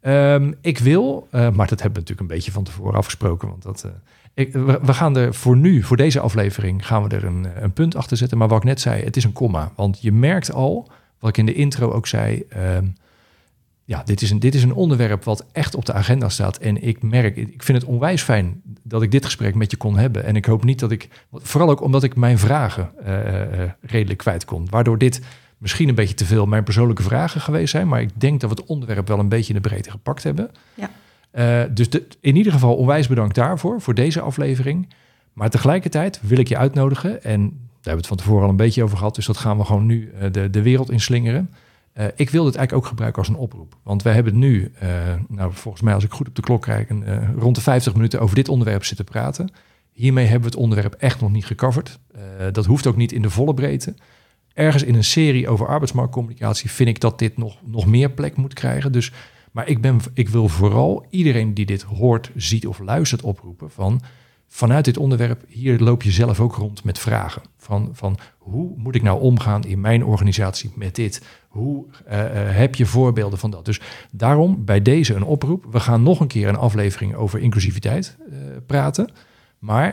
Ehm, ik wil, maar dat hebben we natuurlijk een beetje van tevoren afgesproken. Want dat, ik, we, we gaan er voor nu, voor deze aflevering, gaan we er een, een punt achter zetten. Maar wat ik net zei, het is een komma. Want je merkt al, wat ik in de intro ook zei. ehm, ja, dit is, een, dit is een onderwerp wat echt op de agenda staat. En ik merk, ik vind het onwijs fijn dat ik dit gesprek met je kon hebben. En ik hoop niet dat ik, vooral ook omdat ik mijn vragen eh, eh, redelijk kwijt kon. Waardoor dit misschien een beetje te veel mijn persoonlijke vragen geweest zijn. Maar ik denk dat we het onderwerp wel een beetje in de breedte gepakt hebben. Ja. Eh, dus de- in ieder geval onwijs bedankt daarvoor, voor deze aflevering. Maar tegelijkertijd wil ik je uitnodigen. En daar hebben we het van tevoren al een beetje over gehad. Dus dat gaan we gewoon nu eh, de, de wereld inslingeren. Eh, ik wil dit eigenlijk ook gebruiken als een oproep. Want wij hebben nu, eh, nou volgens mij als ik goed op de klok een, eh, rond de 50 minuten over dit onderwerp zitten praten. Hiermee hebben we het onderwerp echt nog niet gecoverd. Dat hoeft ook niet in de volle breedte. Ergens in een serie over arbeidsmarktcommunicatie vind ik dat dit nog, nog meer plek moet krijgen. Dus, maar ik, ben, ik wil vooral iedereen die dit hoort, ziet of luistert oproepen van vanuit dit onderwerp, hier loop je zelf ook rond met vragen. Van, van hoe moet ik nou omgaan in mijn organisatie met dit? Hoe eh, eh, heb je voorbeelden van dat? Dus daarom bij deze een oproep. We gaan nog een keer een aflevering over inclusiviteit eh, praten. Maar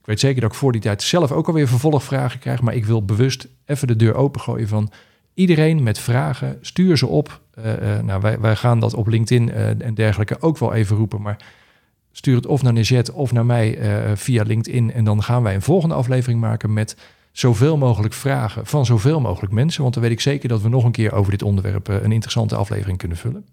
Ik weet zeker dat ik voor die tijd zelf ook alweer vervolgvragen krijg. Maar ik wil bewust even de deur opengooien van iedereen met vragen. Stuur ze op. Nou, wij, wij gaan dat op LinkedIn en dergelijke ook wel even roepen. Maar stuur het of naar Nejet of naar mij via LinkedIn. En dan gaan wij een volgende aflevering maken met zoveel mogelijk vragen van zoveel mogelijk mensen. Want dan weet ik zeker dat we nog een keer over dit onderwerp een interessante aflevering kunnen vullen.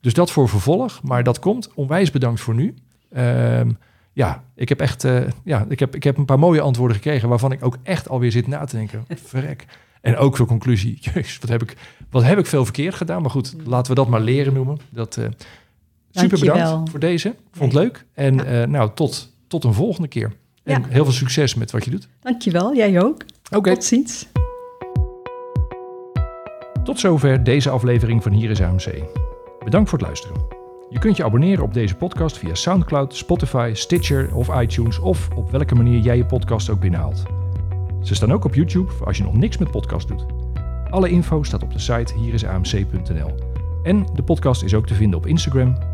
Dus dat voor vervolg. Maar dat komt. Onwijs bedankt voor nu. Ehm, ja, ik heb echt uh, ja, ik heb, ik heb een paar mooie antwoorden gekregen waarvan ik ook echt alweer zit na te denken. Verrek. En ook voor conclusie, jezus, wat heb ik, wat heb ik veel verkeerd gedaan? Maar goed, laten we dat maar leren noemen. Dat, uh, super bedankt voor deze. Vond het leuk. En ja. uh, nou, tot, tot een volgende keer. En ja. heel veel succes met wat je doet. Dankjewel, jij ook. Oké. Okay. Tot ziens. Tot zover deze aflevering van Hier is AMC. Bedankt voor het luisteren. Je kunt je abonneren op deze podcast via SoundCloud, Spotify, Stitcher of iTunes of op welke manier jij je podcast ook binnenhaalt. Ze staan ook op YouTube voor als je nog niks met podcast doet. Alle info staat op de site hierisamc.nl. En de podcast is ook te vinden op Instagram.